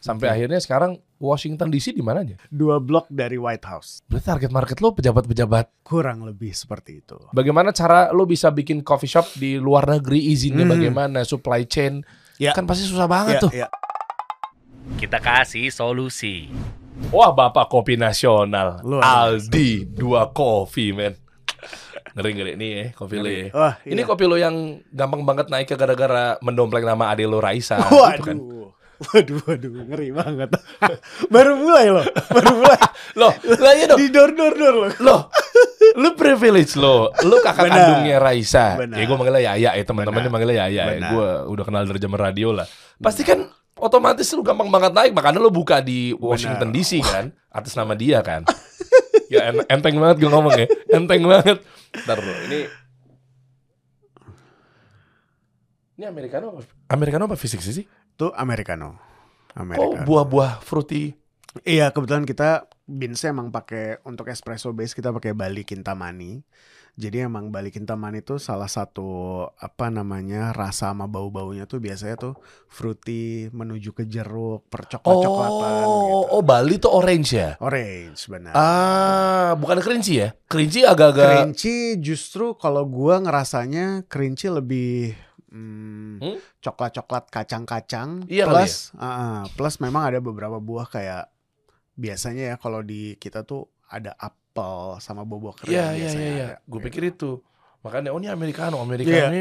Sampai akhirnya sekarang Washington DC di mananya? Dua blok dari White House. Berarti target market lo pejabat-pejabat. Kurang lebih seperti itu. Bagaimana cara lo bisa bikin coffee shop di luar negeri? Izinnya Hmm. bagaimana? Supply chain? Ya. Kan pasti susah banget Ya, tuh. ya. Kita kasih solusi. Wah, Bapak Kopi Nasional. Luar. Aldi, dua kopi, men. Ngeri-ngeri nih ya, kopi lo ya. Wah, Ini iya. kopi lo yang gampang banget naik ke gara-gara mendompleng nama ade lo Raisa. gitu kan. Waduh. Waduh, ngeri banget. baru mulai loh, baru mulai. Loh, lah iya dong. Di dor dor dor loh. Loh, lu privilege lo. Lu kakak Benar. kandungnya Raisa. Benar. Ya gue manggilnya Yaya ya, teman-temannya manggilnya Yaya. Ya. Gue udah kenal dari zaman radio lah. Pasti kan otomatis lu gampang banget naik, makanya lu buka di Washington Benar. DC kan, atas nama dia kan. ya en- enteng banget gue ngomong ya, enteng banget. Ntar bro, ini ini americano apa? Americano apa fisik sih? Itu americano. Kok Americano. buah-buah fruity? Iya, kebetulan kita beansnya emang pakai untuk espresso base kita pakai Bali Kintamani. Jadi emang Bali Kintamani itu salah satu apa namanya rasa sama bau-baunya tuh biasanya tuh fruity menuju ke jeruk, percoklat-coklatan Oh, gitu. oh Bali tuh orange ya? Orange benar. Ah, bukan kerinci ya? Kerinci agak-agak Kerinci justru kalau gua ngerasanya kerinci lebih hmm, Hmm? coklat-coklat kacang-kacang Iya plus ah, ah, plus memang ada beberapa buah kayak biasanya ya kalau di kita tuh ada apel sama buah-buah kering Iya iya biasanya iya. iya. Gue pikir itu. Makanya oh ini americano, americano ini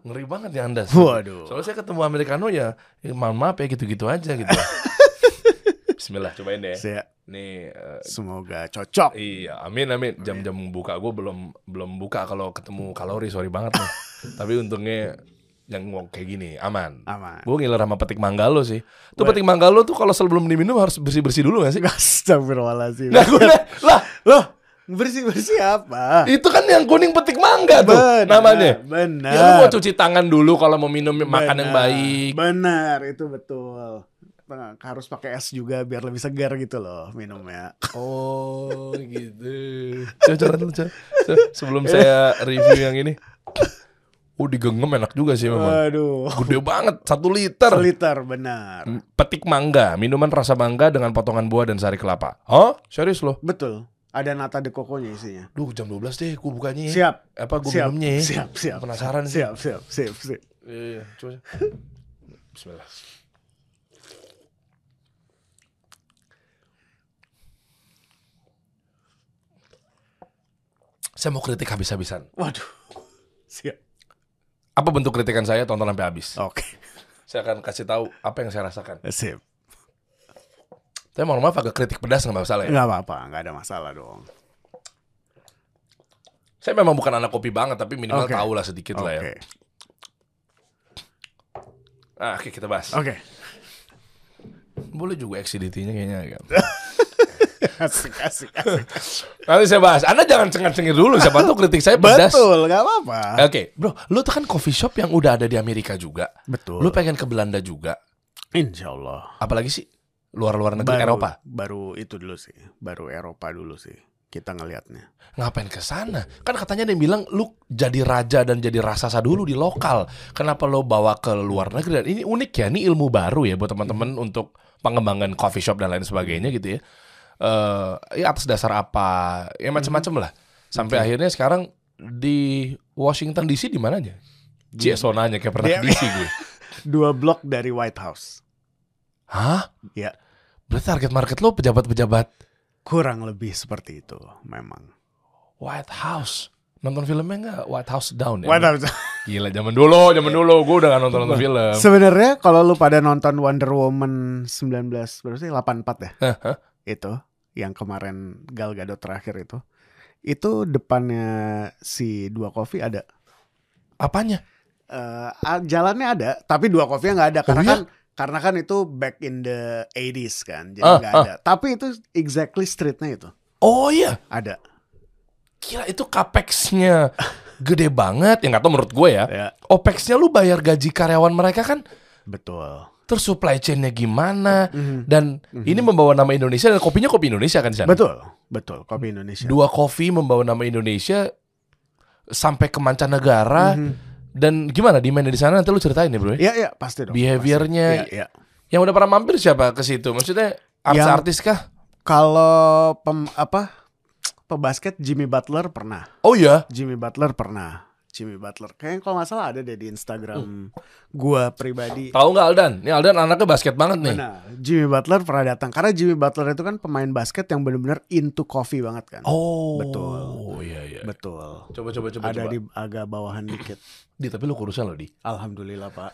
ngeri banget ya Anda. Waduh. Soalnya saya ketemu americano ya, ya maaf maaf ya gitu-gitu aja gitu. Bismillah cobain deh. Saya- Nih eh, semoga cocok. iya, amin amin. Jam-jam buka gue belum belum buka kalau ketemu kalori, sorry banget nih. Tapi untungnya yang kayak gini aman. Aman. Gue ngiler sama petik mangga lo sih. Tuh petik mangga lo tuh kalau sebelum diminum harus bersih-bersih dulu gak sih? Astagfirullahaladzim. Nah, gue lah Loh, bersih-bersih apa? itu kan yang kuning petik mangga tuh Benar, namanya. Benar. Ya lu mau cuci tangan dulu kalau mau minum makan yang baik. Benar, itu betul. Harus pakai es juga biar lebih segar gitu loh minumnya. Oh gitu. Coba coba. Coba, Sebelum saya review yang ini. Oh digenggam enak juga sih memang. Waduh. Gede banget, satu liter. Liter benar. Petik mangga, minuman rasa mangga dengan potongan buah dan sari kelapa. Oh, serius loh? Betul. Ada nata de coconya isinya. Duh jam 12 deh, gue bukanya ya. Siap. Apa gue siap, minumnya ya? Siap, siap. Penasaran sih. Siap, siap, siap, siap. Iya, iya, coba. Bismillah. Saya mau kritik habis-habisan. Waduh. Siap. Apa bentuk kritikan saya? Tonton sampai habis. Oke. Saya akan kasih tahu apa yang saya rasakan. Sip. Tapi mohon maaf agak kritik pedas nggak masalah ya. Enggak apa-apa, enggak ada masalah dong. Saya memang bukan anak kopi banget, tapi minimal Oke. tahu lah sedikit Oke. lah ya. Ah, oke kita bahas. Oke. Boleh juga XCDT-nya kayaknya. agak. Asik, asik, asik. Nanti saya bahas. Anda jangan cengar-cengir dulu. Siapa tahu kritik saya pedas. Betul, enggak apa-apa. Oke, bro, lu tuh kan coffee shop yang udah ada di Amerika juga. Betul. Lu pengen ke Belanda juga. Insya Allah. Apalagi sih luar-luar negeri Eropa. Baru itu dulu sih. Baru Eropa dulu sih. Kita ngelihatnya. Ngapain ke sana? Kan katanya dia bilang lu jadi raja dan jadi raksasa dulu di lokal. Kenapa lo bawa ke luar negeri? Dan ini unik ya, ini ilmu baru ya buat teman-teman untuk pengembangan coffee shop dan lain sebagainya gitu ya. Eh, ya atas dasar apa? Ya macam-macam lah. Sampai akhirnya sekarang di Washington DC di mananya? Cie, so nanya kayak pernah ke DC gue. Dua blok dari White House. Hah? Ya, Berarti target market lo pejabat-pejabat kurang lebih seperti itu memang. White House. Nonton filmnya nggak White House Down ya? White House. Gila zaman dulu, zaman dulu gue udah gak nonton nonton film. Sebenarnya kalau lu pada nonton Wonder Woman 19 berapa sih 84 ya? Hah? Itu yang kemarin Gal Gadot terakhir itu. Itu depannya si dua kopi ada. Apanya? Ah, jalannya ada, tapi dua kopi nggak ada karena Oh, iya? kan karena kan itu back in the 80s kan, jadi Ah, nggak ah. ada. Tapi itu exactly streetnya itu Oh iya, ada. gila itu capexnya gede banget. Ya nggak tau menurut gue ya. Ya, Opexnya lu bayar gaji karyawan mereka kan. betul. Terus supply chainnya gimana? Mhm. Dan ini membawa nama Indonesia dan kopinya kopi Indonesia kan di sana. Betul, betul. Kopi Indonesia. Dua kopi membawa nama Indonesia sampai ke mancanegara. Mhm. Dan gimana demandnya di sana? Nanti lu ceritain ya bro. ya. Iya, pasti dong. Behaviornya- pasti. Iya, iya. Yang udah pernah mampir siapa ke situ? Maksudnya artis-artis kah? Kalau pem apa pebasket Jimmy Butler pernah. Oh iya. Jimmy Butler pernah. Jimmy Butler. Kayaknya kalau nggak salah ada deh di Hmm. Instagram gua pribadi. Tahu nggak Aldan? Ini Aldan anaknya basket banget nih. Benar. Jimmy Butler pernah datang karena Jimmy Butler itu kan pemain basket yang benar-benar into coffee banget kan. Oh. Betul. Oh iya iya. Betul. Coba coba coba ada coba. di agak bawahan dikit. Di, tapi lu kurusan loh di. Alhamdulillah pak.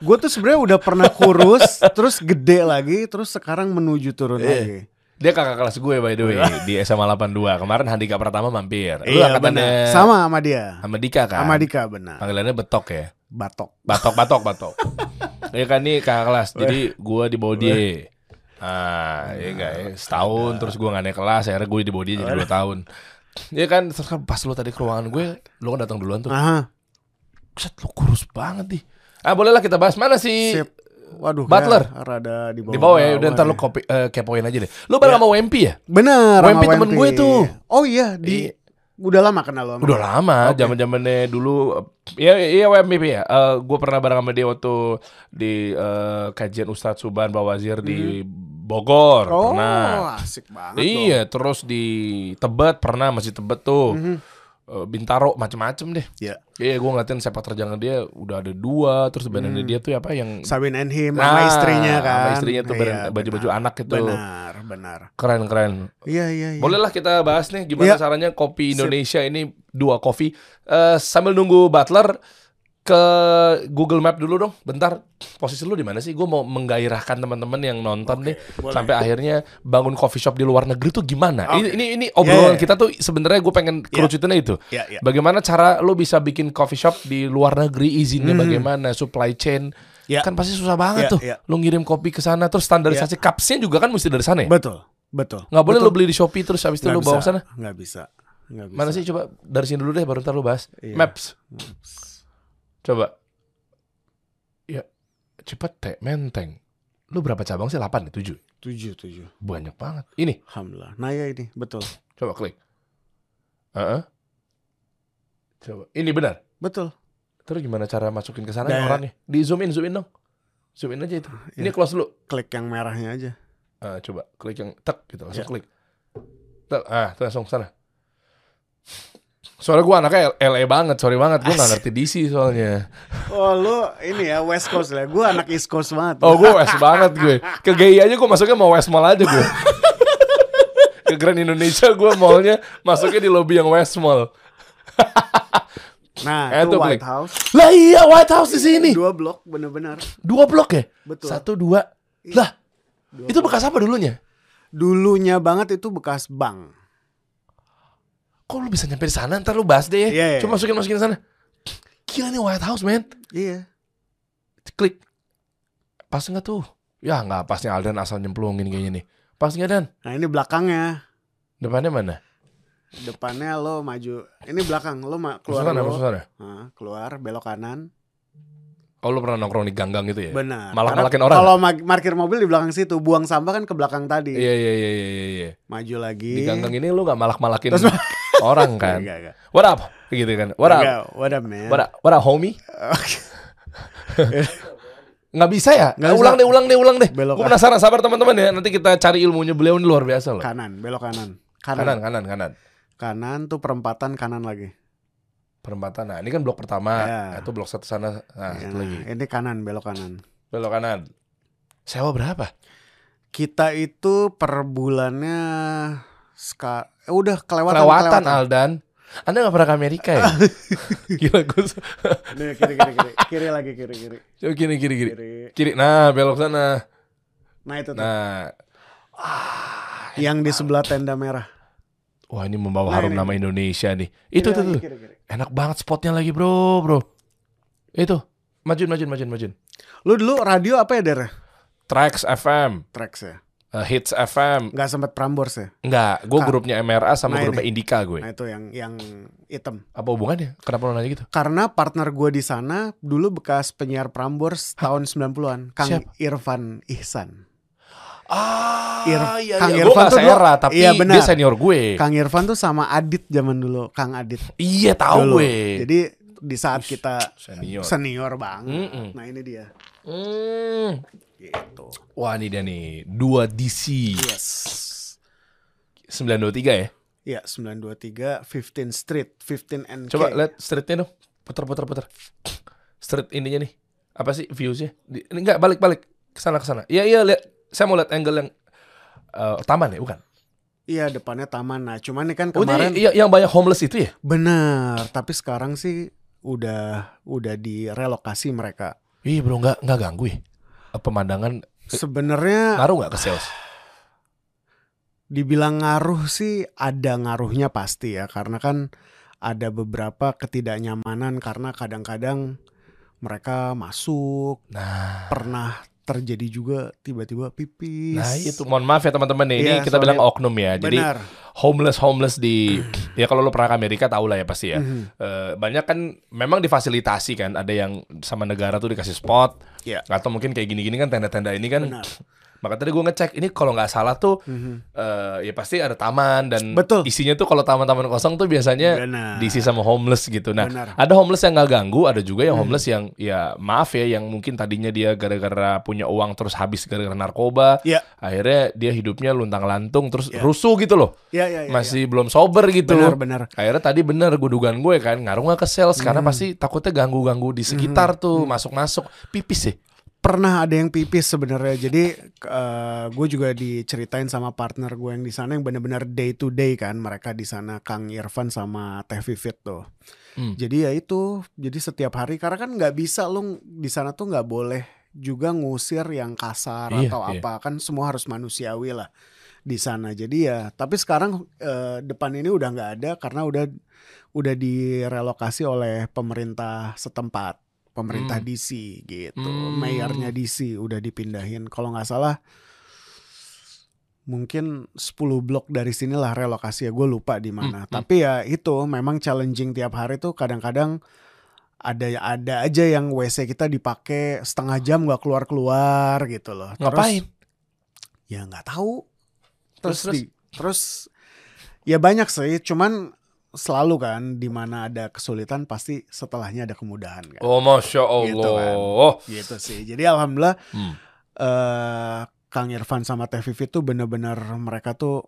Gue tuh sebenarnya udah pernah kurus, terus gede lagi, terus sekarang menuju turun Iya. lagi. Dia kakak kelas gue by the way di SMA 82. Kemarin Handika Pratama mampir. Lu Iya angkatannya. Sama sama dia. sama Dika kan? Sama Dika benar. Panggilannya Betok ya. Batok. Batok batok batok. Iya kan nih kakak kelas. Jadi gua di bawah dia. Ah, iya enggak ya. Setahun terus gua gak naik kelas, akhirnya gue di bawah dia jadi 2 tahun. Iya kan, terus kan pas lu tadi ke ruangan gue, lu kan datang duluan tuh. Aha. Buset, lu kurus banget nih. Ah, bolehlah kita bahas mana sih? Sip. Waduh. Butler. Rada di bawah. Di bawah ya, udah ntar lu kopi, eh, kepoin aja deh. Lu bareng sama Wempi ya? Bener. sama Wempi temen gue tuh. Oh iya di. Udah lama kenal lo. Udah lama, zaman zamannya dulu. Iya, iya WMP ya. Eh, gue pernah bareng sama dia waktu di eh, kajian Ustadz Suban Bawazir di Bogor. Hmm. Oh Pernah. asik banget. Iya, terus di Tebet pernah masih Tebet tuh. Mhm. Eh, Bintaro macem-macem deh. Iya. Iya, gue ngeliatin sepak terjangnya dia udah ada dua, terus badannya dia tuh apa yang Sabin and him Nah, sama istrinya kan. sama istrinya tuh Iya, baju- baju benar. anak itu. Benar, benar. keren-keren. Iya iya iya. Bolehlah kita bahas nih gimana Iya. caranya kopi Indonesia ini dua kopi. Eh, sambil nunggu Butler ke Google Map dulu dong. Bentar, posisi lu di mana sih? Gue mau menggairahkan teman-teman yang nonton nih boleh. sampai akhirnya bangun coffee shop di luar negeri tuh gimana? Oke. Ini ini ini obrolan Iya, iya. kita tuh sebenarnya gue pengen kerucutinnya itu. Iya iya. Bagaimana cara lu bisa bikin coffee shop di luar negeri? Izinnya bagaimana? Supply chain. Iya. kan pasti susah banget Iya, tuh. iya. Lu ngirim kopi ke sana terus standarisasi cupsnya juga kan mesti dari sana ya? Betul. Betul. Nggak boleh Betul. lu beli di Shopee terus habis itu Nggak lu bawa ke sana? Nggak bisa. Nggak bisa. Mana sih coba dari sini dulu deh baru ntar lu bahas. Iya. Maps. Coba. Ya, Cipete, Menteng. Lu berapa cabang sih? 8 ya? 7? Tujuh tujuh. Banyak banget. Ini, Alhamdulillah. Nah ya ini betul. coba klik. Heeh. Coba. Ini benar. Betul. Terus gimana cara masukin ke sana Da- orangnya? Di zoom in, zoom in dong. Zoom in aja itu. Ini Iya. close dulu. Klik yang merahnya aja. Ah, coba klik yang tek gitu, langsung Ya. klik. Tek, ah, langsung sana. Soalnya gue anaknya LA banget, sorry banget. Gue gak ngerti DC soalnya. Oh lu ini ya West Coast lah. Gue anak East Coast banget. Oh gue West banget gue Ke GI aja gue masuknya mau West Mall aja gue Ke Grand Indonesia gue mallnya Masuknya di lobby yang West Mall Nah Eh, itu White klik. House. Lah iya White House di sini Dua blok bener-bener. Dua blok ya Betul. Satu dua Lah Dua itu bekas apa dulunya Dulunya banget itu bekas bank. Kok lu bisa nyampe di sana Ntar lu bahas deh ya Iya, iya. Coba masukin masukin sana Gila nih White House man Iya. Klik Pas nggak tuh Ya nggak pasnya Aldan asal nyemplungin kayaknya nih Pas nggak Dan Nah ini belakangnya. Depannya mana Depannya lo maju. Ini belakang lo ma- keluar sana lo. sana Nah, keluar belok kanan. Oh lu pernah nongkrong di gang-gang gitu ya Benar. Malah malakin orang. Kalau ma- parkir mobil di belakang situ, buang sampah kan ke belakang tadi. Iya iya iya iya iya, iya Maju lagi. Di gang-gang ini lu gak malak-malakin Terus- orang kan Enggak, enggak. What up? Gitu kan What up? Enggak, what up man? What up? What up homie? Nggak bisa ya? Nggak ulang deh, ulang deh, ulang deh. Belok Gue penasaran, sabar teman-teman ya. Nanti kita cari ilmunya beliau ini luar biasa loh. Kanan, belok kanan. Kanan, Kanan. kanan, kanan. Kanan tuh perempatan kanan lagi. Perempatan. Nah, ini kan blok pertama. Ya. Nah, Itu blok satu sana. Nah, Ya, satu lagi. Ini kanan, belok kanan. Belok kanan. Sewa berapa? Kita itu per bulannya ska udah kelewatan Kelewatan, Aldan. Anda gak pernah ke Amerika ya? Gila gue. Nih, kiri kiri kiri. Kiri lagi kiri kiri. Coba kiri, kiri, kiri. Kiri. Nah, belok sana. Nah, itu tuh. Nah. Yang di sebelah tenda merah. Wah, ini membawa Nah, harum ini. nama Indonesia nih. Itu Kiri tuh lagi, tuh. Kiri, kiri. Enak banget spotnya lagi, Bro, Bro. Itu. Majun, majun, majun, majun. Lu dulu radio apa ya, Der? Trax FM, Trax ya. Uh, Hits FM. Nggak sempet Prambors ya. Enggak, gue grupnya MRA sama Nah, grupnya ini. Indika gue. Nah, itu yang yang hitam. Apa hubungannya? Kenapa lo nanya gitu? Karena partner gue di sana dulu bekas penyiar Prambors tahun 90-an, Kang Siapa? Irfan Ihsan. Ah, Ir- iya, Kang iya. Irfan gak tuh seera, tapi iya, benar. dia senior gue. Kang Irfan tuh sama Adit zaman dulu, Kang Adit. Iya, tahu dulu. gue. Jadi di saat kita Senior. senior banget. Mm-mm. Nah, ini dia. Hmm. Gitu. Wah ini dia nih, dua DC Yes. 923 ya. Ya, 923 15 Street, 15 NK. Coba lihat streetnya dong, putar putar putar. Street ininya nih, apa sih viewsnya? Di, ini enggak balik balik ke sana ke sana. Iya iya lihat, saya mau lihat angle yang eh, taman ya bukan? Iya, depannya taman. Nah, cuman nih kan Oh kemarin ini iya, yang banyak homeless itu ya? benar, tapi sekarang sih udah udah direlokasi mereka. Iya bro, nggak nggak ganggu ya? Pemandangan Sebenarnya ngaruh nggak ke sales? dibilang ngaruh sih ada ngaruhnya pasti ya karena kan ada beberapa ketidaknyamanan karena kadang-kadang mereka masuk Nah, pernah terjadi juga tiba-tiba pipis. nah itu mohon maaf ya teman-teman nih. Ini Iya, kita bilang oknum ya. Jadi Benar. homeless homeless di ya kalau lo pernah ke Amerika tahu lah ya pasti ya. Eh, banyak kan memang difasilitasi kan ada yang sama negara tuh dikasih spot Iya. atau mungkin kayak gini-gini kan tenda-tenda ini kan Benar. maka tadi gue ngecek ini kalau nggak salah tuh Mhm. eh, ya pasti ada taman dan Betul. isinya tuh kalau taman-taman kosong tuh biasanya Benar. diisi sama homeless gitu nah Benar. ada homeless yang nggak ganggu ada juga yang Hmm. homeless yang ya maaf ya yang mungkin tadinya dia gara-gara punya uang terus habis gara-gara narkoba Iya. akhirnya dia hidupnya luntang lantung terus Iya. rusuh gitu loh Iya, iya, iya. masih belum sober gitu benar, benar. Akhirnya tadi bener gue dugaan gue kan ngaruh nggak ke sales karena Hmm. pasti takutnya ganggu-ganggu di sekitar tuh masuk-masuk pipis sih. Pernah ada yang pipis sebenarnya. Jadi eh, gue juga diceritain sama partner gue yang di sana yang benar-benar day to day kan mereka di sana Kang Irfan sama Teh Vivit tuh. Hmm. Jadi ya itu, jadi setiap hari karena kan nggak bisa lu di sana tuh nggak boleh juga ngusir yang kasar Iya, atau iya. apa kan semua harus manusiawi lah di sana. Jadi ya, tapi sekarang eh, depan ini udah nggak ada karena udah udah direlokasi oleh pemerintah setempat, pemerintah Hmm. DC gitu, Hmm. mayornya DC udah dipindahin. Kalau nggak salah mungkin 10 blok dari sinilah relokasi ya gue lupa di mana Hmm, hmm. tapi ya itu memang challenging tiap hari tuh kadang-kadang ada ada aja yang WC kita dipakai setengah jam nggak keluar keluar gitu loh Terus- Ngapain? ya nggak tahu Terus, terus terus? di- terus ya banyak sih cuman selalu kan di mana ada kesulitan pasti setelahnya ada kemudahan kan Oh masya Allah. Gitu kan. Gitu sih jadi alhamdulillah Hmm. eh Kang Irfan sama Teh Vivi tuh bener-bener mereka tuh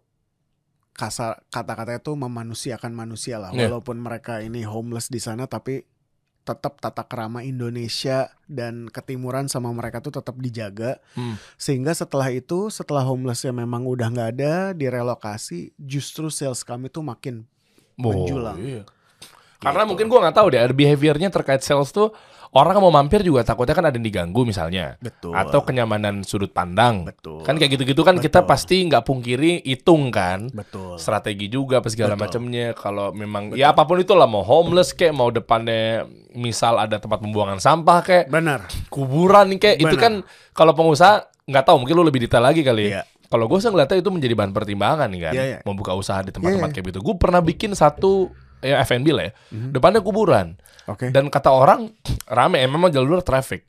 kasar kata-katanya tuh memanusiakan manusia lah Iya. walaupun mereka ini homeless di sana tapi tetap tata kerama Indonesia dan ketimuran sama mereka tuh tetap dijaga Hmm. sehingga setelah itu setelah homelessnya memang udah nggak ada direlokasi justru sales kami tuh makin Oh, Menjulang. iya. Karena Gitu. mungkin gue nggak tahu deh, ada behaviornya terkait sales tuh orang mau mampir juga takutnya kan ada yang diganggu misalnya, betul atau kenyamanan sudut pandang. betul Kan kayak gitu-gitu kan kita Betul. pasti nggak pungkiri hitung kan. betul strategi juga apa segala Betul. macamnya kalau memang ya apa pun itulah mau homeless kayak mau depannya misal ada tempat pembuangan sampah kayak benar kuburan kayak itu kan kalau pengusaha nggak tahu mungkin lu lebih detail lagi kali ya Iya. Kalau gue sih ngeliatnya itu menjadi bahan pertimbangan nih kan. Iya, iya. mau buka usaha di tempat-tempat Iya, kayak gitu. Gue pernah bikin satu ya F&B lah ya. Mhm. depannya kuburan. Oke. Dan kata orang rame. Emang jalur traffic.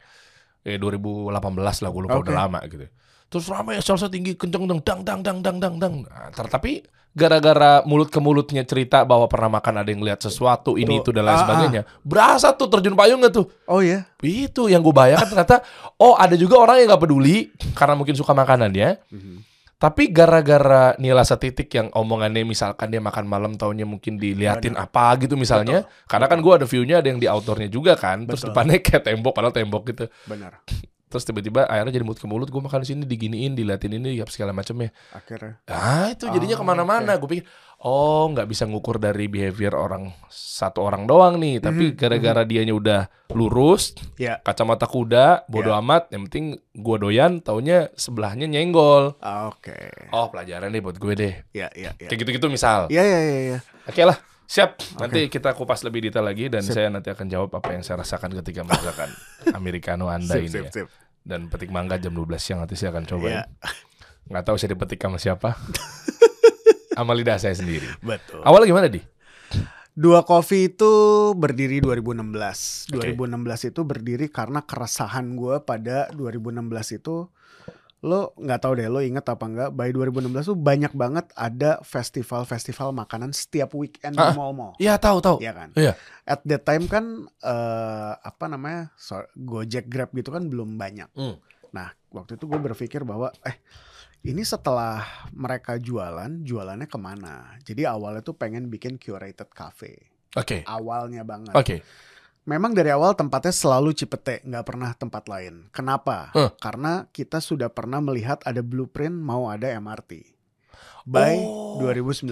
Ya 2018 lah gue lupa Oke. udah lama gitu. Terus rame salsa tinggi kenceng dang dang dang dang dang dang. Dang nah, ter- tapi gara-gara mulut ke mulutnya cerita bahwa pernah makan ada yang lihat sesuatu ini itu dan lain Ah, sebagainya berasa tuh terjun payungnya tuh? Oh ya itu yang gue bayangkan ternyata oh ada juga orang yang nggak peduli karena mungkin suka makanannya tapi gara-gara nilai setitik yang omongannya misalkan dia makan malam taunya mungkin diliatin apa gitu misalnya karena kan gue ada view-nya ada yang di outdoornya juga kan terus Betul. depannya kayak tembok padahal tembok gitu. Benar terus tiba-tiba akhirnya jadi mulut ke mulut gue makan di sini diginiin diliatin ini ya segala macamnya akhirnya. Ah itu jadinya Oh, ke mana-mana. gue pikir oh nggak bisa ngukur dari behavior orang satu orang doang nih. Tapi Mhm, gara-gara dianya udah lurus ya. kacamata kuda bodo Ya. amat yang penting gue doyan taunya sebelahnya nyenggol. Ah, oke. Oh pelajaran deh buat gue deh. Ya ya ya. Kayak gitu-gitu misal. Ya ya ya, ya. oke lah siap. Nanti kita kupas lebih detail lagi dan Sip. saya nanti akan jawab apa yang saya rasakan ketika merasakan americano anda sip ini sip ya. sip dan petik mangga jam 12 siang nanti saya akan coba ya nggak tahu saya dipetik sama siapa. Sama lidah saya sendiri. Betul. Awalnya gimana di? Dua Coffee itu berdiri 2016. Oke. 2016 itu berdiri karena keresahan gue pada 2016 itu lo nggak tahu deh lo inget apa enggak by 2016 tuh banyak banget ada festival-festival makanan setiap weekend Ah, di mall-mall. Iya tahu tahu Iya kan? Iya. At that time kan eh, apa namanya? so- Gojek Grab gitu kan belum banyak. Hmm. Nah, waktu itu gue berpikir bahwa eh ini setelah mereka jualan, jualannya ke mana? Jadi awalnya tuh pengen bikin curated cafe. Oke. Awalnya banget. Oke. Memang dari awal tempatnya selalu Cipete, nggak pernah tempat lain. Kenapa? Huh. Karena kita sudah pernah melihat ada blueprint mau ada MRT. By Oh. 2019.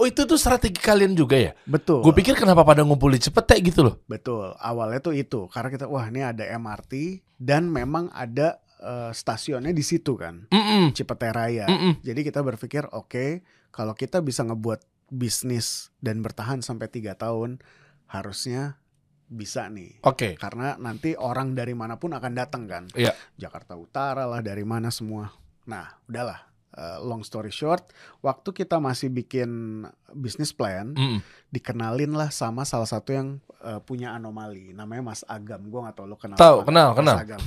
Oh itu tuh strategi kalian juga ya? Betul. Gue pikir kenapa pada ngumpul di Cepete gitu loh. Betul. Awalnya tuh itu karena kita wah ini ada MRT dan memang ada eh, stasiunnya di situ kan, Mm-mm. Cipete Raya. Mm-mm. Jadi kita berpikir oke kalau kita bisa ngebuat bisnis dan bertahan sampai tiga tahun harusnya bisa nih. Oke. Karena nanti orang dari mana pun akan datang kan. Iya. Jakarta Utara lah dari mana semua. Nah udahlah. Eh, long story short, waktu kita masih bikin bisnis plan, Mm-mm. dikenalin lah sama salah satu yang eh, punya anomali namanya Mas Agam gue gak tau lo kenal Tahu, kenal, Mas kenal. Agam.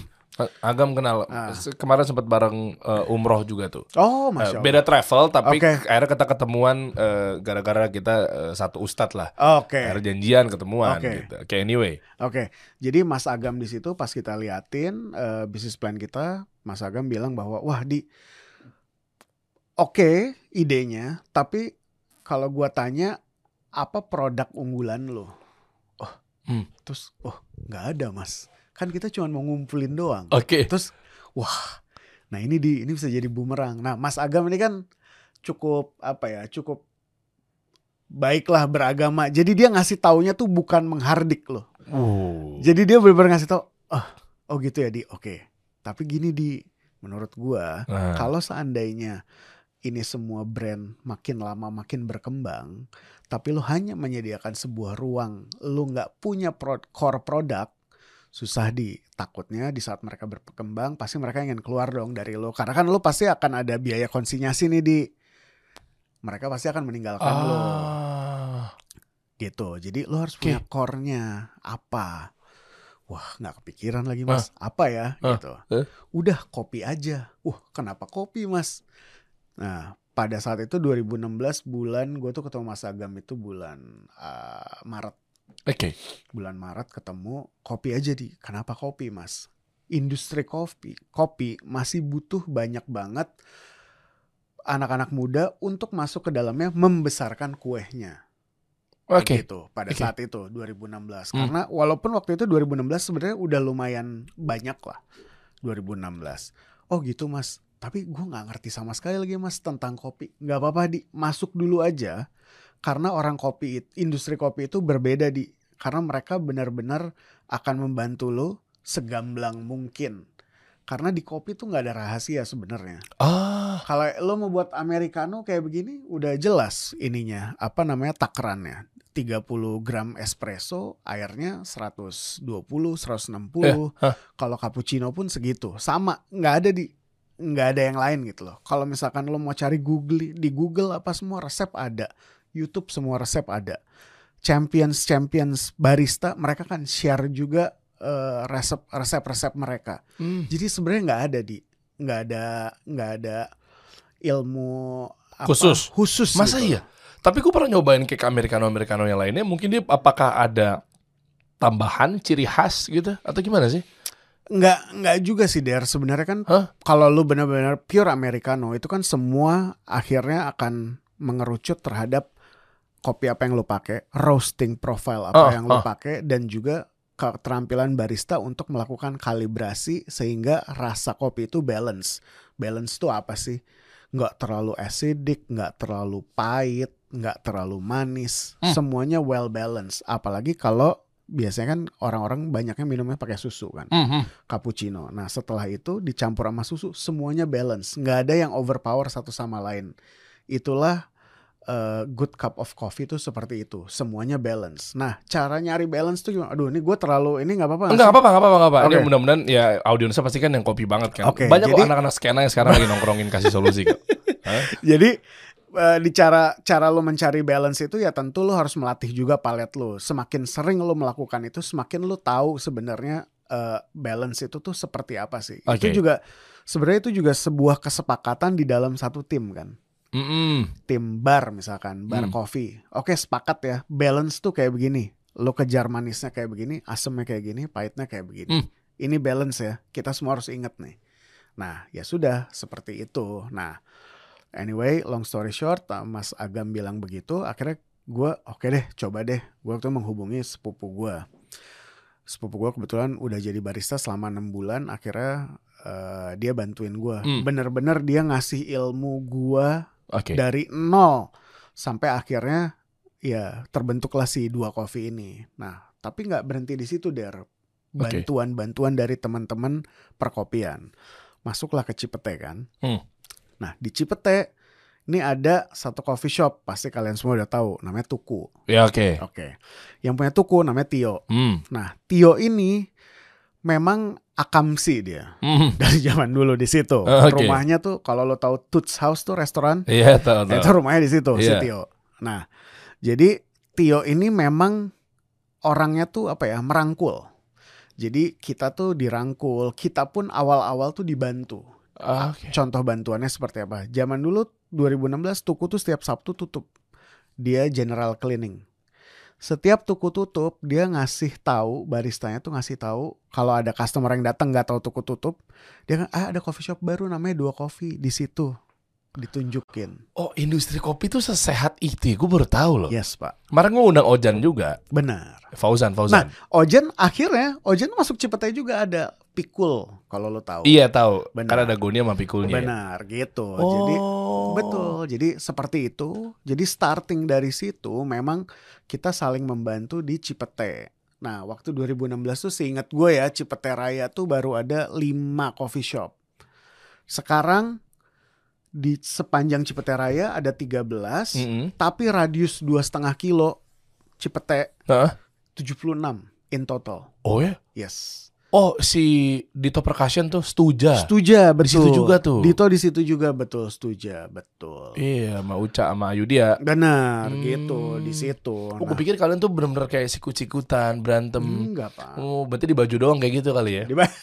Agam kenal. Ah. Kemarin sempat bareng eh, umroh juga tuh. oh Eh, masya Allah beda travel tapi Oke. akhirnya kita ketemuan eh, gara-gara kita eh, satu ustadz lah. oke Akhirnya janjian ketemuan Oke. gitu. Oke anyway. oke jadi Mas Agam di situ pas kita liatin eh, bisnis plan kita Mas Agam bilang bahwa wah di oke idenya tapi kalau gua tanya apa produk unggulan lo oh Hmm. terus oh nggak ada mas kan kita cuma mau ngumpulin doang Oke. Terus wah, nah ini di ini bisa jadi bumerang. Nah, Mas Agam ini kan cukup apa ya? Cukup baiklah beragama. Jadi dia ngasih taunya tuh bukan menghardik loh. Uh. Jadi dia benar-benar ngasih tau, oh, oh gitu ya di. Oke. Tapi gini di menurut gua, Nah. kalau seandainya ini semua brand makin lama makin berkembang, tapi lu hanya menyediakan sebuah ruang, lu nggak punya pro- core product, susah di takutnya di saat mereka berkembang pasti mereka ingin keluar dong dari lo. Karena kan lo pasti akan ada biaya konsinyasi nih di. Mereka pasti akan meninggalkan lo. Ah. gitu. Jadi lo harus punya core-nya. Apa? Wah nggak kepikiran lagi mas. Apa ya? Ah. gitu. Eh. udah kopi aja. Wah kenapa kopi mas? Nah pada saat itu 2016 bulan gue tuh ketemu Mas Agam itu bulan ah, Maret Oke. bulan Maret ketemu kopi aja di. Kenapa kopi mas? Industri kopi kopi masih butuh banyak banget anak-anak muda untuk masuk ke dalamnya membesarkan kuehnya. Oke. gitu pada Oke. saat itu 2016 Hmm. karena walaupun waktu itu 2016 sebenarnya udah lumayan banyak lah 2016 oh gitu mas. Tapi gue nggak ngerti sama sekali lagi mas tentang kopi. Nggak apa-apa di. Masuk dulu aja karena orang kopi it- industri kopi itu berbeda di. Karena mereka benar-benar akan membantu lo segamblang mungkin. Karena di kopi tuh nggak ada rahasia sebenarnya. Ah. kalau lo mau buat americano kayak begini udah jelas ininya apa namanya takarannya. 30 gram espresso airnya 120 160 hah. kalau cappuccino pun segitu. Sama nggak ada di. Nggak ada yang lain gitu loh. Kalau misalkan lo mau cari Google di Google apa semua resep ada YouTube semua resep ada champions champions barista mereka kan share juga eh, resep resep resep mereka Hmm. jadi sebenarnya nggak ada di nggak ada nggak ada ilmu apa, Khusus? khusus Masa gitu. iya? Tapi gue pernah nyobain cake americano americano yang lainnya. Mungkin dia apakah ada tambahan ciri khas gitu atau gimana sih? nggak nggak juga sih der sebenarnya kan Hah? kalau lu benar-benar pure americano itu kan semua akhirnya akan mengerucut terhadap kopi apa yang lu pakai roasting profile apa Oh, yang lu oh. pakai dan juga keterampilan barista untuk melakukan kalibrasi sehingga rasa kopi itu balance balance itu apa sih nggak terlalu acidic nggak terlalu pahit nggak terlalu manis Hmm. semuanya well balanced apalagi kalau biasanya kan orang-orang banyaknya minumnya pakai susu kan Mhm. cappuccino. Nah setelah itu dicampur sama susu semuanya balance, nggak ada yang overpower satu sama lain. Itulah uh, good cup of coffee itu seperti itu, semuanya balance. Nah cara nyari balance tuh gimana? Aduh ini gue terlalu ini nggak apa-apa. nggak apa-apa, enggak apa-apa, enggak apa. Ini Oke. mudah-mudahan ya audiensnya pasti kan yang kopi banget kan. Oke, Banyak kok jadi- anak-anak skena yang sekarang lagi nongkrongin kasih solusi kok. Hah? Jadi eh, di cara cara lo mencari balance itu ya tentu lo harus melatih juga palet lo. Semakin sering lo melakukan itu, semakin lo tahu sebenarnya eh, balance itu tuh seperti apa sih. Oke. Itu juga sebenarnya itu juga sebuah kesepakatan di dalam satu tim kan. Mm-mm. tim bar misalkan bar Hmm. coffee oke sepakat ya balance tuh kayak begini lo kejar manisnya kayak begini asemnya kayak gini pahitnya kayak begini Hmm. ini balance ya kita semua harus inget nih Nah, ya sudah seperti itu. Nah, anyway, long story short, uh, Mas Agam bilang begitu. Akhirnya gue oke deh, coba deh. Gue waktu menghubungi sepupu gue. Sepupu gue kebetulan udah jadi barista selama enam bulan. Akhirnya uh, dia bantuin gue. Hmm. Bener-bener dia ngasih ilmu gue Oke. dari nol sampai akhirnya ya terbentuklah si dua kopi ini. Nah, tapi nggak berhenti di situ der. Bantuan-bantuan dari teman-teman perkopian. Masuklah ke Cipete kan. Hmm. Nah, di Cipete ini ada satu coffee shop pasti kalian semua udah tahu namanya Tuku. Ya oke. Oke. Yang punya Tuku namanya Tio. Hmm. Nah, Tio ini memang akamsi dia Hmm. dari zaman dulu di situ. Oke. Rumahnya tuh kalau lo tahu Toots House tuh restoran Iya tahu tahu. itu rumahnya di situ si Iya. Tio. Nah, jadi Tio ini memang orangnya tuh apa ya merangkul. Jadi kita tuh dirangkul, kita pun awal-awal tuh dibantu. Ah, Oke. Contoh bantuannya seperti apa? Zaman dulu 2016 Tuku tuh setiap Sabtu tutup. Dia general cleaning. Setiap Tuku tutup, dia ngasih tahu baristanya tuh ngasih tahu kalau ada customer yang datang nggak tahu Tuku tutup, dia kan ah ada coffee shop baru namanya Dua Coffee di situ. Ditunjukin. Oh industri kopi tuh sesehat itu, gue baru tahu loh. Yes, Pak. Kemarin gue undang Ojan juga, Benar. Fauzan, Fauzan. Ojen akhirnya Ojen masuk Cipete juga ada pikul kalau lo tahu. iya tahu, Benar. karena ada Goni sama Pikulnya. ya. Benar gitu. Oh. Jadi betul. Jadi seperti itu. Jadi starting dari situ memang kita saling membantu di Cipete. Nah, waktu 2016 tuh seingat gue ya Cipete Raya tuh baru ada 5 coffee shop. Sekarang di sepanjang Cipete Raya ada 13, Mm-mm. tapi radius dua setengah kilo Cipete Hah? 76 in total. Oh ya? Yes. Oh si Dito Percussion tuh Stuja. Setuju, betul. Di situ juga tuh. Dito di situ juga betul, setuju, betul. Iya, sama Uca sama Ayudia. Benar, Hmm. gitu di situ. Oh, gue pikir kalian tuh bener-bener kayak sikut-sikutan, berantem. enggak, Pak. Oh, berarti di baju doang kayak gitu kali ya? Di ba-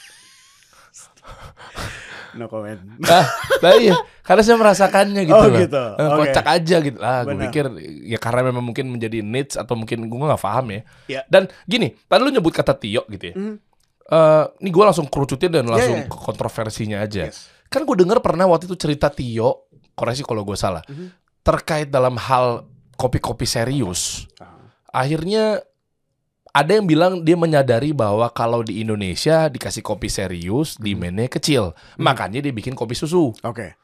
no comment. ah, lah iya. Karena saya merasakannya gitu Oh, gitu. Eh, Oke. Kocak aja gitu. Ah, gue pikir ya karena memang mungkin menjadi needs atau mungkin gue nggak paham ya. Iya. Dan gini, tadi lu nyebut kata Tio gitu ya. Hmm. Eh, ini gue langsung kerucutin dan langsung iya. ke kontroversinya aja. Yes. Kan gue denger pernah waktu itu cerita Tio, koreksi kalau gue salah, Mhm. terkait dalam hal kopi-kopi serius. Ah. Akhirnya ada yang bilang dia menyadari bahwa kalau di Indonesia dikasih kopi serius, Hmm. demandnya kecil. Makanya dia bikin kopi susu. Oke.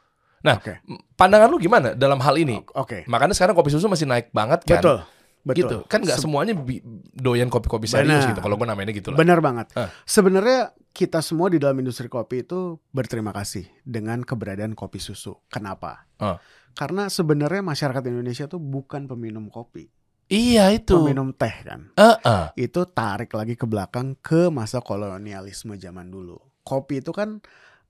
Nah, Oke. pandangan lu gimana dalam hal ini? Oke. Makanya sekarang kopi susu masih naik banget kan? Betul. Betul. Gitu. Kan nggak Se- semuanya doyan kopi-kopi serius Benar. gitu. Kalau gue namainnya gitu lah. Benar banget. Ah. Sebenarnya kita semua di dalam industri kopi itu berterima kasih dengan keberadaan kopi susu. Kenapa? Ah. Karena sebenarnya masyarakat Indonesia tuh bukan peminum kopi, Iya itu. peminum teh kan. Heeh. Itu tarik lagi ke belakang ke masa kolonialisme zaman dulu. Kopi itu kan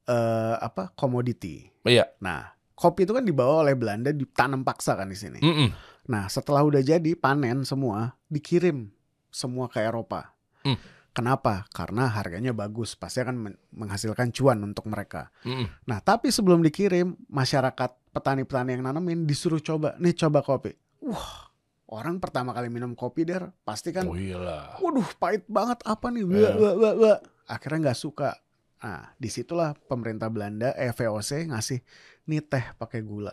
eh, apa? komoditi. Iya. Nah, kopi itu kan dibawa oleh Belanda ditanam paksa kan di sini. Mm-mm. Nah, setelah udah jadi panen semua, dikirim semua ke Eropa. Hmm. Kenapa? Karena harganya bagus, pasti akan men- menghasilkan cuan untuk mereka. Mm-mm. Nah, tapi sebelum dikirim, masyarakat petani-petani yang nanamin disuruh coba, nih coba kopi. Wah, orang pertama kali minum kopi der, pasti kan, Oh iyalah. waduh pahit banget apa nih, Iya. wah, wah, wah, wah. akhirnya nggak suka. Nah, di situlah pemerintah Belanda, eh, VOC ngasih nih teh pakai gula.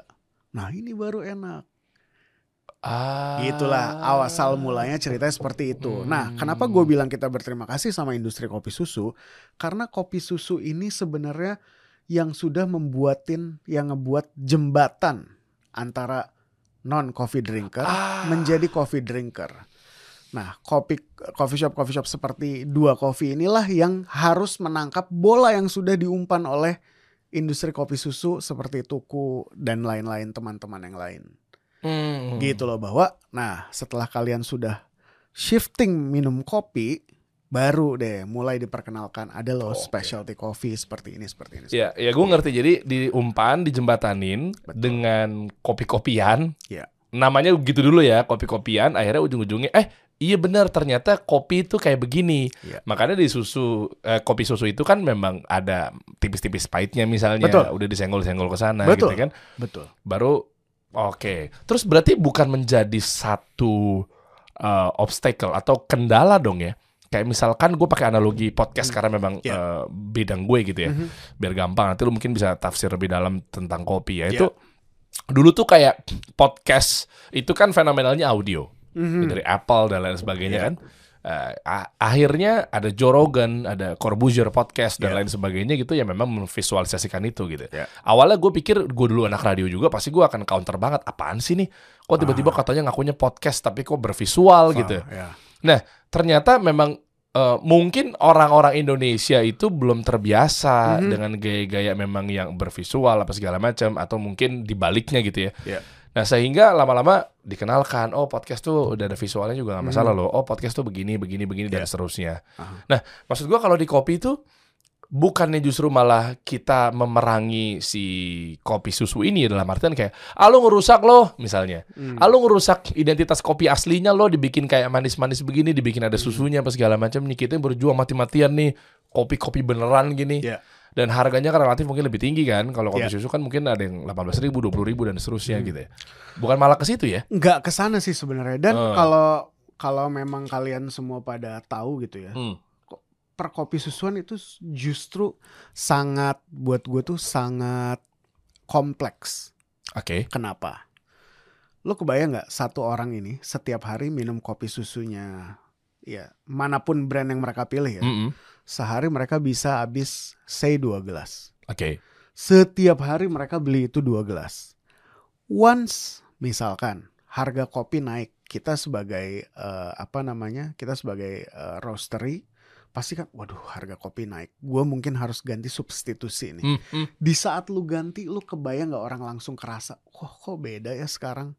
Nah, ini baru enak. Ah. Itulah awal mulanya ceritanya seperti itu. Nah, Hmm. kenapa gue bilang kita berterima kasih sama industri kopi susu? Karena kopi susu ini sebenarnya yang sudah membuatin, yang ngebuat jembatan antara non coffee drinker Ah. menjadi coffee drinker. Nah, kopi coffee shop coffee shop seperti dua coffee inilah yang harus menangkap bola yang sudah diumpan oleh industri kopi susu seperti Tuku dan lain-lain teman-teman yang lain Hmm. gitu loh bahwa nah setelah kalian sudah shifting minum kopi baru deh mulai diperkenalkan ada loh Oke. specialty coffee seperti ini seperti ini Ya, ya gue ngerti. Jadi diumpan, dijembatanin Betul. dengan kopi-kopian. Iya. Namanya gitu dulu ya, kopi-kopian. Akhirnya ujung-ujungnya, eh iya benar ternyata kopi itu kayak begini. Iya. Makanya di susu, eh, kopi susu itu kan memang ada tipis-tipis pahitnya misalnya. Betul. Udah disenggol-senggol ke sana Betul. gitu kan. betul Baru, oke. Terus berarti bukan menjadi satu eh, obstacle atau kendala dong ya. kayak misalkan gue pakai analogi podcast karena memang Ya. eh, bidang gue gitu ya, Mhm. biar gampang. Nanti lu mungkin bisa tafsir lebih dalam tentang kopi ya. Ya. Itu dulu tuh kayak podcast itu kan fenomenalnya audio Mhm. dari Apple dan lain sebagainya Ya. kan. Eh, a- akhirnya ada Joe Rogan, ada Corbuzier podcast dan Ya. lain sebagainya gitu yang memang memvisualisasikan itu gitu. Ya. Awalnya gue pikir gue dulu anak radio juga pasti gue akan counter banget apaan sih nih? Kok tiba-tiba katanya ngakunya podcast tapi kok bervisual gitu. Ah, ya. Nah, ternyata memang eh, mungkin orang-orang Indonesia itu belum terbiasa Mhm. dengan gaya-gaya memang yang bervisual apa segala macam atau mungkin dibaliknya gitu ya. Ya. Nah, sehingga lama-lama dikenalkan, oh podcast tuh udah ada visualnya juga nggak masalah Mhm. loh. Oh podcast tuh begini, begini, begini dan Ya. seterusnya. Aha. Nah, maksud gua kalau di kopi itu bukannya justru malah kita memerangi si kopi susu ini dalam artian kayak, ah ngerusak loh misalnya. Hmm. Ah, ngerusak identitas kopi aslinya lo dibikin kayak manis-manis begini, dibikin Hmm. ada susunya apa segala macam nih kita berjuang mati-matian nih kopi-kopi beneran gini. Ya. Dan harganya kan relatif mungkin lebih tinggi kan. Kalau kopi Ya. susu kan mungkin ada yang 18 ribu, 20 ribu dan seterusnya Hmm. gitu ya. Bukan malah ke situ ya. nggak ke sana sih sebenarnya dan Eh. kalau kalau memang kalian semua pada tahu gitu ya Hmm. per kopi susuan itu justru sangat buat gue tuh sangat kompleks Oke. kenapa lo kebayang nggak satu orang ini setiap hari minum kopi susunya ya mana pun brand yang mereka pilih ya Mm-mm. Sehari mereka bisa habis say dua gelas Oke. setiap hari mereka beli itu dua gelas. Once misalkan harga kopi naik, kita sebagai eh, apa namanya, kita sebagai eh, roastery pasti kan, waduh harga kopi naik, gue mungkin harus ganti substitusi nih. Hmm, hmm. Di saat lu ganti, lu kebayang nggak orang langsung kerasa, kok kok beda ya sekarang.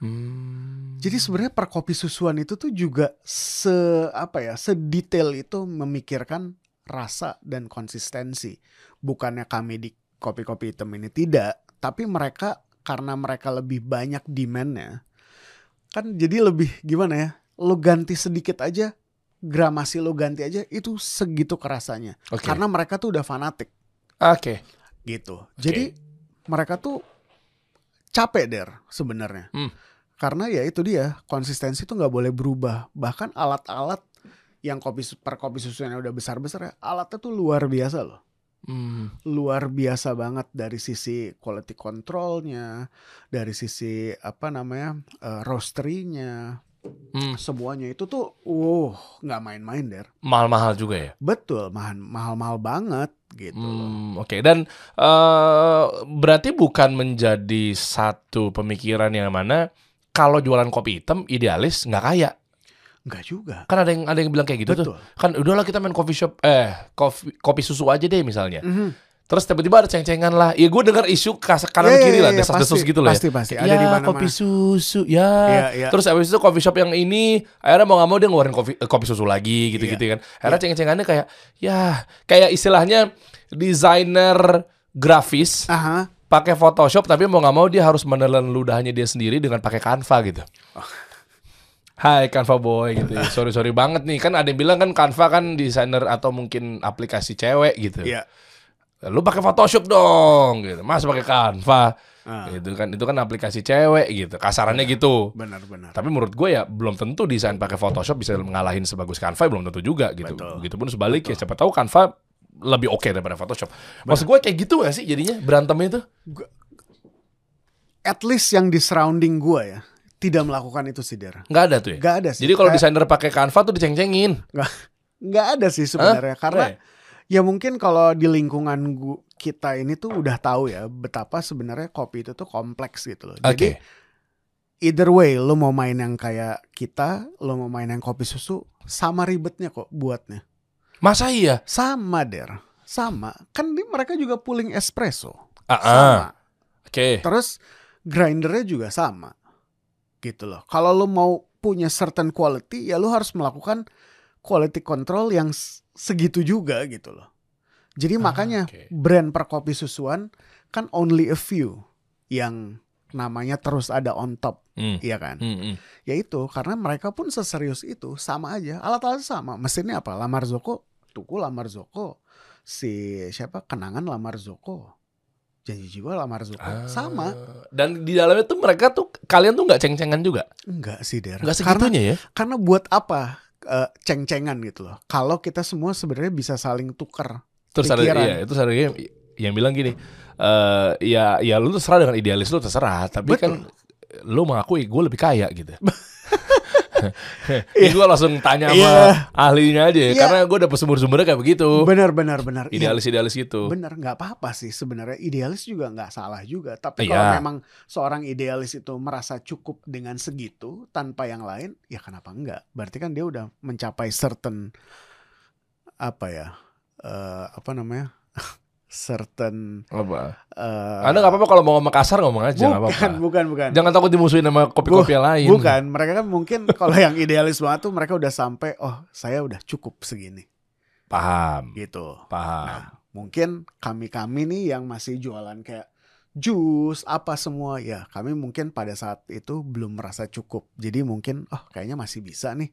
Hmm. Jadi sebenarnya per kopi susuan itu tuh juga se apa ya, sedetail itu memikirkan rasa dan konsistensi. Bukannya kami di kopi-kopi hitam ini tidak, tapi mereka karena mereka lebih banyak demandnya, kan jadi lebih gimana ya? Lo ganti sedikit aja, gramasi lo ganti aja, itu segitu kerasanya. Oke. Karena mereka tuh udah fanatik Oke. gitu. Jadi mereka tuh capek der sebenarnya. Hmm. Karena ya itu dia konsistensi tuh nggak boleh berubah. Bahkan alat-alat yang kopi per kopi susunya udah besar-besar ya, alatnya tuh luar biasa loh. Hmm. Luar biasa banget dari sisi quality controlnya, dari sisi apa namanya eh, roastery-nya, Hmm. semuanya itu tuh, wow nggak main-main der. Mahal-mahal juga ya. Betul, mahal mahal-mahal banget gitu. Hmm, Oke, dan eh, berarti bukan menjadi satu pemikiran yang mana kalau jualan kopi hitam idealis nggak kaya. Nggak juga. Kan ada yang ada yang bilang kayak gitu tuh. Betul. Kan udahlah kita main coffee shop eh kopi, kopi susu aja deh misalnya. Mhm. Terus tiba-tiba ada ceng-cengan lah. Ya gue dengar isu kas- kanan Iya, kiri iya, lah, iya, desas-desus gitu lah. Pasti ya. pasti Ya, ada di mana-mana. kopi susu, ya. Iya, iya. Terus abis itu coffee shop yang ini akhirnya mau nggak mau dia ngeluarin kopi, eh, kopi susu lagi gitu-gitu Iya. kan. Akhirnya ceng-cengannya kayak ya kayak istilahnya desainer grafis Aha. pakai Photoshop tapi mau nggak mau dia harus menelan ludahnya dia sendiri dengan pakai Canva gitu. Oh. Hai Canva boy gitu. ya. Sorry sorry banget nih kan ada yang bilang kan Canva kan desainer atau mungkin aplikasi cewek gitu. Iya. Lu pakai Photoshop dong gitu. Mas pakai Canva. Ah, Gitu kan itu kan aplikasi cewek gitu. Kasarannya gitu. Benar-benar. Tapi menurut gue ya belum tentu desain pakai Photoshop bisa ngalahin sebagus Canva belum tentu juga gitu. Betul. Begitupun sebaliknya siapa tahu Canva lebih oke daripada Photoshop. Maksud gue kayak gitu gak sih jadinya berantemnya itu? At least yang di surrounding gua ya tidak melakukan itu sih Der. Nggak ada tuh ya. Gak ada sih. Jadi kalau desainer pakai Canva tuh diceng-cengin. nggak ada sih sebenarnya karena Keren. Ya mungkin kalau di lingkungan gua, kita ini tuh udah tahu ya betapa sebenarnya kopi itu tuh kompleks gitu loh. Jadi Oke. either way lo mau main yang kayak kita, lo mau main yang kopi susu sama ribetnya kok buatnya. Masa iya? Sama Der. Sama. Kan di- mereka juga pooling espresso. Ah, ah. Sama. Oke. Terus grindernya juga sama. Gitu loh. Kalau lo mau punya certain quality ya lo harus melakukan quality control yang segitu juga gitu loh. Jadi Ah, makanya oke. brand per kopi susuan kan only a few yang namanya terus ada on top, Hmm. iya kan? Hmm, hmm. Ya itu karena mereka pun seserius itu sama aja, alat-alat sama. Mesinnya apa? Lamar Zoko, tuku Lamar Zoko. Si siapa? Kenangan Lamar Zoko. Janji jiwa Lamar Zoko. Ah. Sama. Dan di dalamnya tuh mereka tuh kalian tuh nggak ceng-cengan juga? Enggak sih Der. Nggak Karena segitunya ya? karena buat apa eh, ceng-cengan gitu loh. Kalau kita semua sebenarnya bisa saling tuker. Terus ada Pikiran. iya, itu ada yang, yang bilang gini, eh ya ya lu terserah dengan idealis lu terserah, tapi Betul. kan lu mengakui gue lebih kaya gitu. Ini gue langsung tanya sama Iya. ahlinya aja ya, Iya. karena gue dapet sumber-sumbernya kayak begitu. Benar benar benar. Iya, Idealis-idealis gitu. Bener nggak apa-apa sih sebenarnya idealis juga nggak salah juga tapi Iya. kalau memang seorang idealis itu merasa cukup dengan segitu tanpa yang lain ya kenapa enggak berarti kan dia udah mencapai certain apa ya eh, apa namanya certain Apa? eh, Anda nggak apa-apa kalau mau ngomong kasar ngomong aja nggak apa-apa. bukan bukan Jangan takut dimusuhin sama kopi-kopi yang lain. bukan mereka kan mungkin kalau yang idealis banget tuh mereka udah sampai oh saya udah cukup segini Paham, gitu paham. Nah, mungkin kami-kami nih yang masih jualan kayak jus apa semua ya kami mungkin pada saat itu belum merasa cukup jadi mungkin oh kayaknya masih bisa nih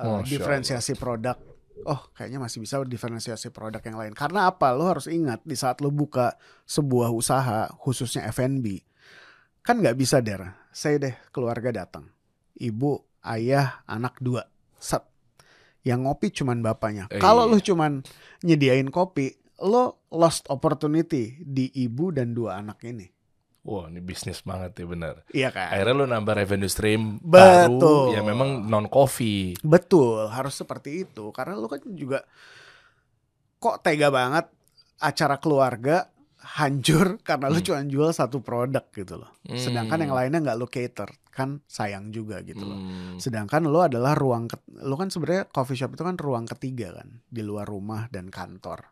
uh, Masya diferensiasi produk oh kayaknya masih bisa diferensiasi produk yang lain. Karena apa? Lo harus ingat di saat lo buka sebuah usaha khususnya F&B kan nggak bisa der. Saya deh keluarga datang. Ibu ayah anak dua. Set. Yang ngopi cuman bapaknya. Eh, kalau iya. lu cuman nyediain kopi lo lost opportunity di ibu dan dua anak ini Wah, ini bisnis banget ya benar. iya kan Akhirnya lu nambah revenue stream Betul. baru yang memang non coffee. Betul, harus seperti itu. Karena lu kan juga kok tega banget acara keluarga hancur karena lu Hmm. cuma jual satu produk gitu loh. Sedangkan Hmm. yang lainnya nggak lu cater, kan sayang juga gitu loh. Hmm. Sedangkan lu adalah ruang lu kan sebenarnya coffee shop itu kan ruang ketiga kan di luar rumah dan kantor.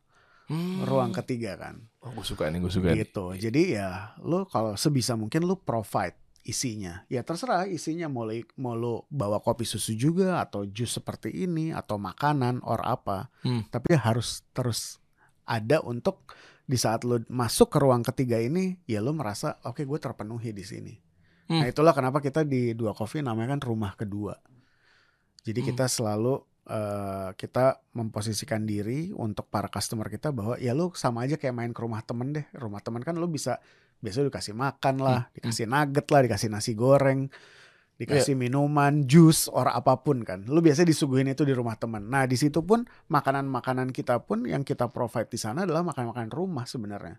Hmm. Ruang ketiga kan. Oh, gue suka nih, gue suka nih. Gitu. Jadi ya lu kalau sebisa mungkin lu provide isinya. Ya terserah isinya mau lu, mau lu bawa kopi susu juga atau jus seperti ini atau makanan or apa. Hmm. Tapi harus terus ada untuk di saat lu masuk ke ruang ketiga ini ya lu merasa oke gue terpenuhi di sini. Hmm. Nah itulah kenapa kita di dua coffee namanya kan rumah kedua. Jadi Hmm. kita selalu eh, kita memposisikan diri untuk para customer kita bahwa ya lu sama aja kayak main ke rumah temen deh. Rumah temen kan lu bisa biasanya dikasih makan lah, Hmm. dikasih nugget lah, dikasih nasi goreng, dikasih minuman, jus, or apa pun kan. Lu biasanya disuguhin itu di rumah temen. Nah di situ pun makanan-makanan kita pun yang kita provide di sana adalah makanan-makanan rumah sebenarnya.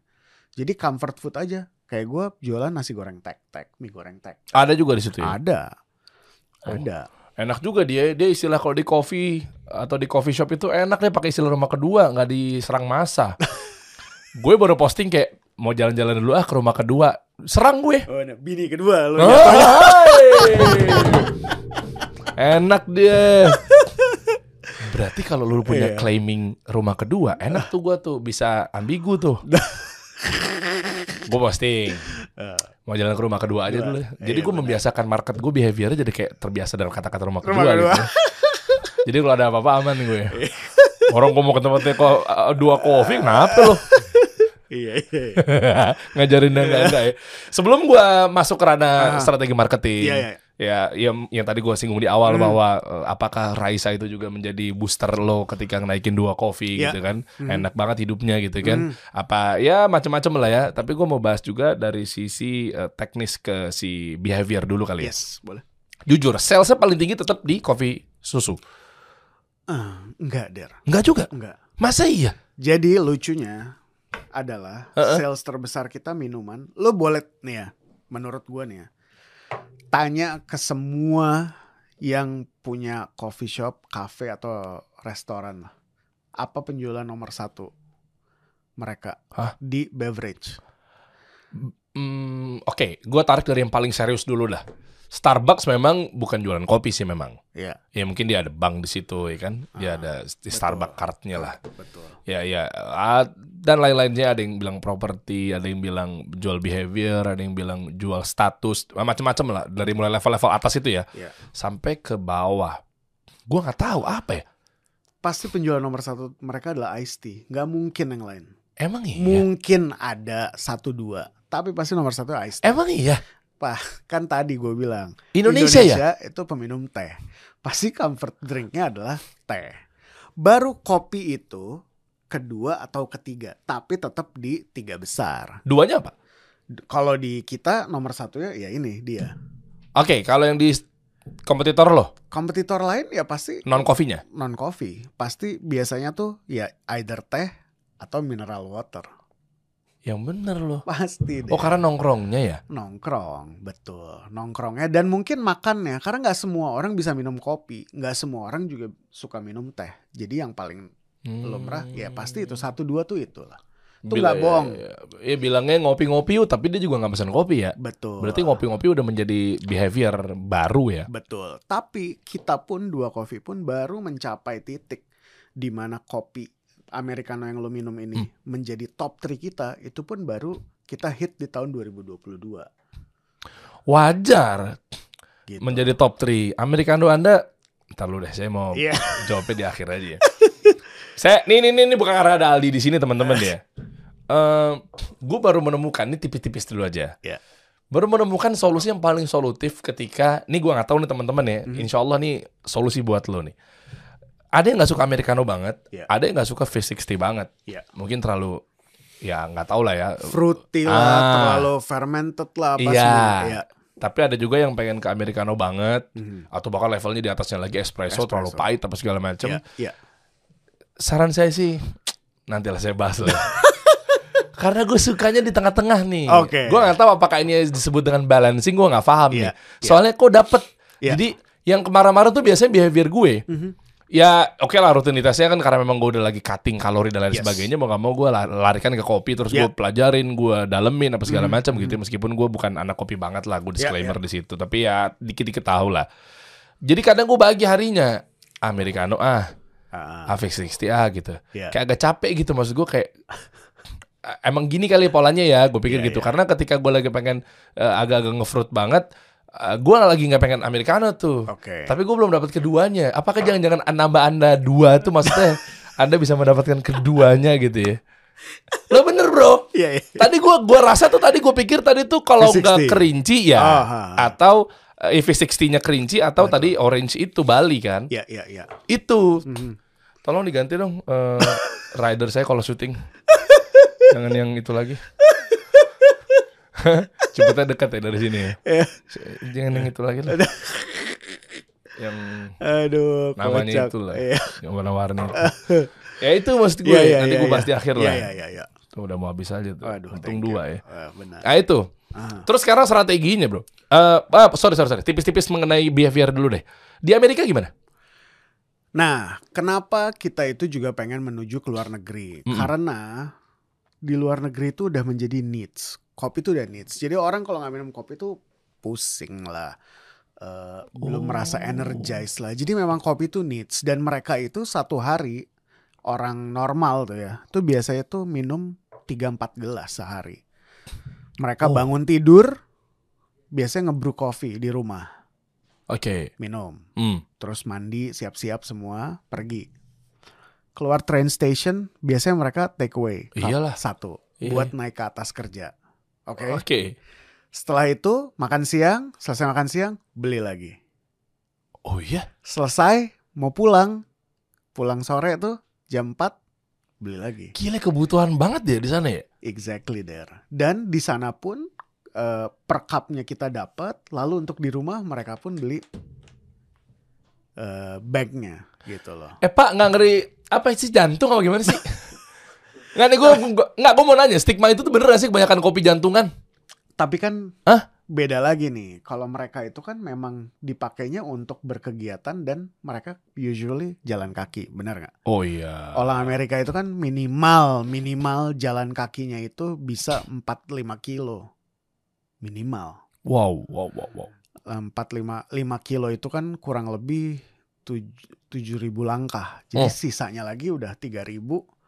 Jadi comfort food aja. Kayak gue jualan nasi goreng tek-tek, mie goreng tek. Ada juga di situ ya. Ada. Oh. Ada. Enak juga dia, dia istilah kalau di coffee atau di coffee shop itu enak deh pakai istilah rumah kedua, nggak diserang masa. gue baru posting kayak mau jalan-jalan dulu ah ke rumah kedua, serang gue. Oh, nah, bini kedua lu. Hai. enak dia. Berarti kalau lu punya Iya. claiming rumah kedua, enak tuh gua tuh bisa ambigu tuh. gue posting Eh, mau jalan ke rumah kedua aja Kedua. dulu. Iya, Jadi gue benar. membiasakan market gue behaviornya jadi kayak terbiasa dengan kata-kata rumah kedua, Rumah kedua. gitu. jadi kalau ada apa-apa aman gue. Orang gue mau ke tempatnya kok uh, dua kopi, kenapa lo? iya, iya. iya. Ngajarin dan enggak, enggak ya. Sebelum gue masuk ke ranah Ah. strategi marketing, Iya, iya. Ya yang, yang tadi gue singgung di awal Hmm. bahwa uh, apakah Raisa itu juga menjadi booster lo ketika naikin dua kopi Iya. gitu kan, Hmm. enak banget hidupnya gitu kan. Hmm. Apa ya macam-macam lah ya. Tapi gue mau bahas juga dari sisi uh, teknis ke si behavior dulu kali ya. Yes, boleh. Jujur, salesnya paling tinggi tetap di kopi susu. Ah, enggak, Der. Enggak juga. Enggak. Masa iya? Jadi lucunya adalah Heeh. sales terbesar kita minuman. Lo boleh nih ya, menurut gua nih ya. Tanya ke semua yang punya coffee shop, cafe atau restoran lah. Apa penjualan nomor satu mereka Hah? di beverage? Hmm, Oke, gue tarik dari yang paling serius dulu dah. Starbucks memang bukan jualan kopi sih memang. Ya, Ya mungkin dia ada bank di situ ya kan. Dia Ah, ada di Starbucks cardnya lah. betul. Ya ya ah, dan lain-lainnya ada yang bilang properti, ada yang bilang jual behavior, ada yang bilang jual status, macam-macam lah dari mulai level-level atas itu ya Ya. sampai ke bawah. Gua nggak tahu apa ya. Pasti penjualan nomor satu mereka adalah iced tea. Nggak mungkin yang lain. Emang iya. Mungkin ada satu dua, tapi pasti nomor satu iced tea. Emang iya. Kan tadi gue bilang Indonesia, ya. itu peminum teh. Pasti comfort drinknya adalah teh. Baru kopi itu kedua atau ketiga, tapi tetap di tiga besar. Duanya apa? Kalau di kita nomor satunya ya ini dia. Oke, kalau yang di kompetitor lo Kompetitor lain ya pasti non coffee-nya. non coffee. Pasti biasanya tuh ya either teh atau mineral water. Yang bener lo. Pasti deh. Oh karena nongkrongnya ya. Nongkrong, betul. Nongkrongnya dan mungkin makannya karena nggak semua orang bisa minum kopi, nggak semua orang juga suka minum teh. Jadi yang paling lumrah ya pasti itu satu dua tuh itulah. Itu nggak bohong. Ya, ya bilangnya ngopi-ngopi yuk, tapi dia juga nggak pesan kopi ya. Betul. Berarti ngopi-ngopi udah menjadi behavior baru ya. Betul. Tapi kita pun dua kopi pun baru mencapai titik di mana kopi americano yang lo minum ini Hmm. menjadi top 3 kita itu pun baru kita hit di tahun 2022 Wajar gitu. menjadi top 3. Americano Anda Ntar lu deh, saya mau Iya. jawabnya di akhir aja ya. saya, nih, nih, nih, nih, bukan karena ada Aldi di sini teman-teman ya. gue baru menemukan, ini tipis-tipis dulu aja. Iya. Baru menemukan solusi yang paling solutif ketika, nih gue nggak tahu nih teman-teman ya. Mhm. Insya Allah nih solusi buat lo nih. Ada yang nggak suka americano banget, Iya. ada yang nggak suka V60 banget. Iya. Mungkin terlalu, ya nggak tahu lah ya. fruity lah, Ah. terlalu fermented lah apa Iya. semua. Iya. Tapi ada juga yang pengen ke americano banget, Mhm. atau bahkan levelnya di atasnya lagi espresso, Espresso. terlalu pahit apa segala macam. Iya, iya. saran saya sih nantilah saya bahas lah. Karena gue sukanya di tengah-tengah nih. Oke. Gue nggak tahu apakah ini disebut dengan balancing. Gue nggak paham nih. Iya. Soalnya kok dapet. Iya. Jadi yang kemarin-kemarin tuh biasanya behavior gue. Mhm. Ya oke lah rutinitasnya kan karena memang gue udah lagi cutting kalori dan lain Yes. sebagainya mau gak mau gue larikan ke kopi terus Yeah. gue pelajarin gue dalemin apa segala Mhm, macam gitu ya. meskipun gue bukan anak kopi banget lah gue Yeah, disclaimer di situ tapi ya dikit-dikit tahu lah jadi kadang gue bagi harinya americano ah Ah, Afix 60 ah gitu Iya. kayak agak capek gitu maksud gue kayak emang gini kali polanya ya gue pikir Iya, gitu iya. karena ketika gue lagi pengen eh, agak-agak ngefruit banget gue lagi nggak pengen americano tuh Oke. tapi gue belum dapat keduanya apakah jangan-jangan nambah anda dua tuh maksudnya anda bisa mendapatkan keduanya gitu ya lo bener bro Iya, iya. tadi gue gua rasa tuh tadi gue pikir tadi tuh kalau V60. nggak kerinci ya Ah, ah, ah. atau eh, V60-nya kerinci atau tadi orange itu Bali kan Iya, iya, iya. itu Mhm. Tolong diganti dong eh, rider saya kalau syuting. Jangan yang itu lagi. Cepetnya dekat ya dari sini ya. Iya. Jangan yang itu lagi lah. yang Aduh, namanya kocak. itu lah. Iya. Yang warna-warni ya itu maksud gue. Iya, iya, Nanti iya, gue bahas iya. di akhir Iya, lah. iya, iya, iya. Tuh udah mau habis aja tuh. Aduh, Untung you. dua ya. Ah, benar. Nah itu. Ah. Terus sekarang strateginya bro. Eh, ah, sorry, sorry, sorry. Tipis-tipis mengenai behavior dulu deh. Di Amerika gimana? Nah, kenapa kita itu juga pengen menuju ke luar negeri? Mm-mm. Karena di luar negeri itu udah menjadi needs. Kopi itu udah needs. Jadi orang kalau nggak minum kopi itu pusing lah. Eh, belum Oh. merasa energized lah. Jadi memang kopi itu needs dan mereka itu satu hari orang normal tuh ya. Tuh biasanya tuh minum 3-4 gelas sehari. Mereka Oh. bangun tidur biasanya ngebrew kopi di rumah, Oke. minum Hmm. terus mandi siap-siap semua pergi keluar train station biasanya mereka take away Iyalah. satu Iya. buat naik ke atas kerja oke Oke. setelah itu makan siang selesai makan siang beli lagi Oh iya. selesai mau pulang pulang sore tuh jam 4 beli lagi Gila kebutuhan banget ya di sana ya. exactly there dan di sana pun eh, per cupnya kita dapat lalu untuk di rumah mereka pun beli eh, bagnya gitu loh Eh Pak nggak ngeri apa sih jantung apa gimana sih? Nggak nih gue nggak gue mau nanya stigma itu tuh bener gak sih kebanyakan kopi jantungan? Tapi kan Hah? beda lagi nih. Kalau mereka itu kan memang dipakainya untuk berkegiatan dan mereka usually jalan kaki, benar nggak? Oh iya. Orang Amerika itu kan minimal minimal jalan kakinya itu bisa 4-5 kilo. Minimal. Wow wow wow wow. 4-5 5 kilo itu kan kurang lebih 7000 langkah. Jadi Oh. sisanya lagi udah 3000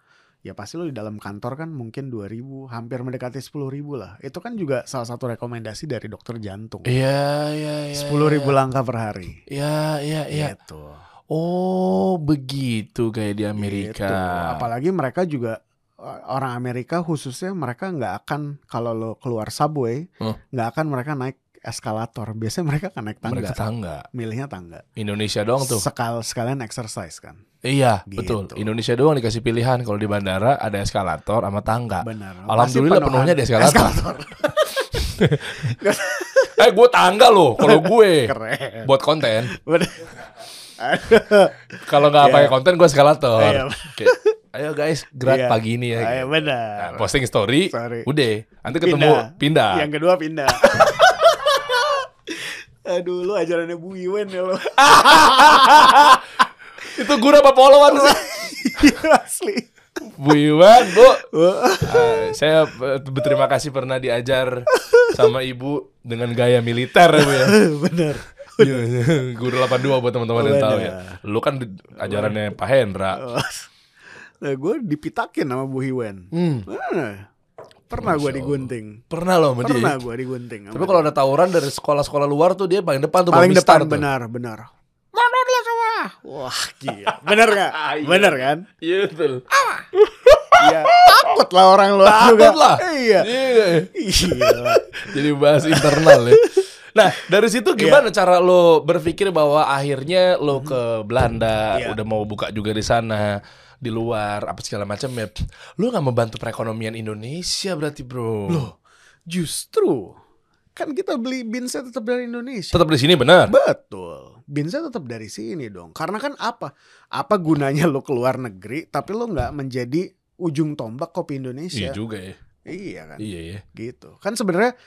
ya pasti lo di dalam kantor kan mungkin 2000 hampir mendekati 10.000 lah itu kan juga salah satu rekomendasi dari dokter jantung Iya iya iya. sepuluh ribu langkah per hari Iya iya iya. gitu Oh begitu kayak di Amerika. Gitu. apalagi mereka juga eh, orang Amerika khususnya mereka nggak akan kalau lo keluar subway Hmm. nggak akan mereka naik eskalator biasanya mereka akan naik tangga Mereka tangga. milihnya tangga Indonesia doang tuh. sekal sekalian exercise kan Iya Gitu. betul. Indonesia doang dikasih pilihan kalau di bandara ada eskalator sama tangga. benar Alhamdulillah penuhnya di penuhan eskalator. Eh gue tangga loh kalau gue Keren. buat konten. Kalau nggak Iya. pakai konten gue eskalator. Iya. Ayo guys, gerak Iya. pagi ini ya. Ayo, gitu. benar. Nah, posting story, Sorry. udah. Nanti ketemu pindah. Yang kedua pindah. Aduh, lu ajarannya Bu Iwen ya lo. Itu guru apa polwan sih? Asli. Bu Iwan, Bu. Ah, saya eh, berterima kasih pernah diajar sama ibu dengan gaya militer ya, Bu ya. Bener. Iya, iya. Guru 82 buat teman-teman yang tahu ya. Bener. Lu kan ajarannya Pak Hendra. Nah, gue dipitakin sama Bu Iwen. Hmm. Mana? Pernah gue digunting. Pernah loh sama dia. Pernah gue digunting. Tapi kalau ada tawuran dari sekolah-sekolah luar tuh dia paling depan tuh paling depan tuh. benar benar. Mana dia semua? Wah, gila. Bener gak? Iya. Bener kan? Iya betul. Iya. Takut lah orang luar Takut juga. lah. Iya. Iya. Gila. Jadi bahas internal ya. Nah dari situ Iya. gimana cara lo berpikir bahwa akhirnya lo ke Belanda Iya. udah mau buka juga di sana di luar apa segala macam ya. Lo nggak membantu perekonomian Indonesia berarti bro. Loh, justru kan kita beli binsnya tetap dari Indonesia. Tetap di sini benar. Betul. Binsnya tetap dari sini dong. Karena kan apa? Apa gunanya lo keluar negeri tapi lo nggak menjadi ujung tombak kopi Indonesia? Iya juga ya. Iya kan? Iya ya. Gitu. Kan sebenarnya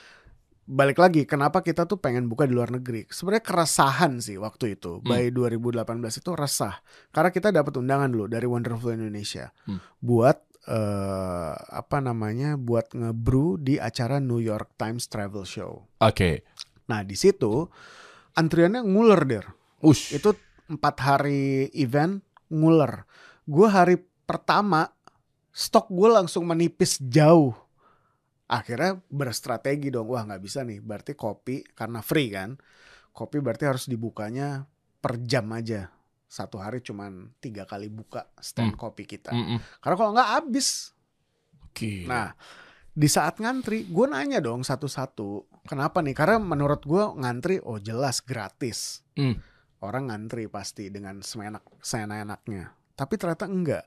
balik lagi kenapa kita tuh pengen buka di luar negeri. Sebenarnya keresahan sih waktu itu. Hmm. By 2018 itu resah. Karena kita dapat undangan dulu dari Wonderful Indonesia Hmm. buat eh, apa namanya? buat ngebrew di acara New York Times Travel Show. Oke. Nah, di situ antriannya nguler der. Ush. Itu empat hari event nguler. Gue hari pertama stok gue langsung menipis jauh. Akhirnya berstrategi dong. Wah nggak bisa nih. Berarti kopi karena free kan. Kopi berarti harus dibukanya per jam aja. Satu hari cuman tiga kali buka stand Hmm. kopi kita. Mm-mm. Karena kalau nggak habis. Gila. Nah, di saat ngantri, gue nanya dong satu-satu. Kenapa nih? Karena menurut gue ngantri, oh jelas gratis. Hmm. Orang ngantri pasti dengan seenak seenak-enaknya. Tapi ternyata enggak.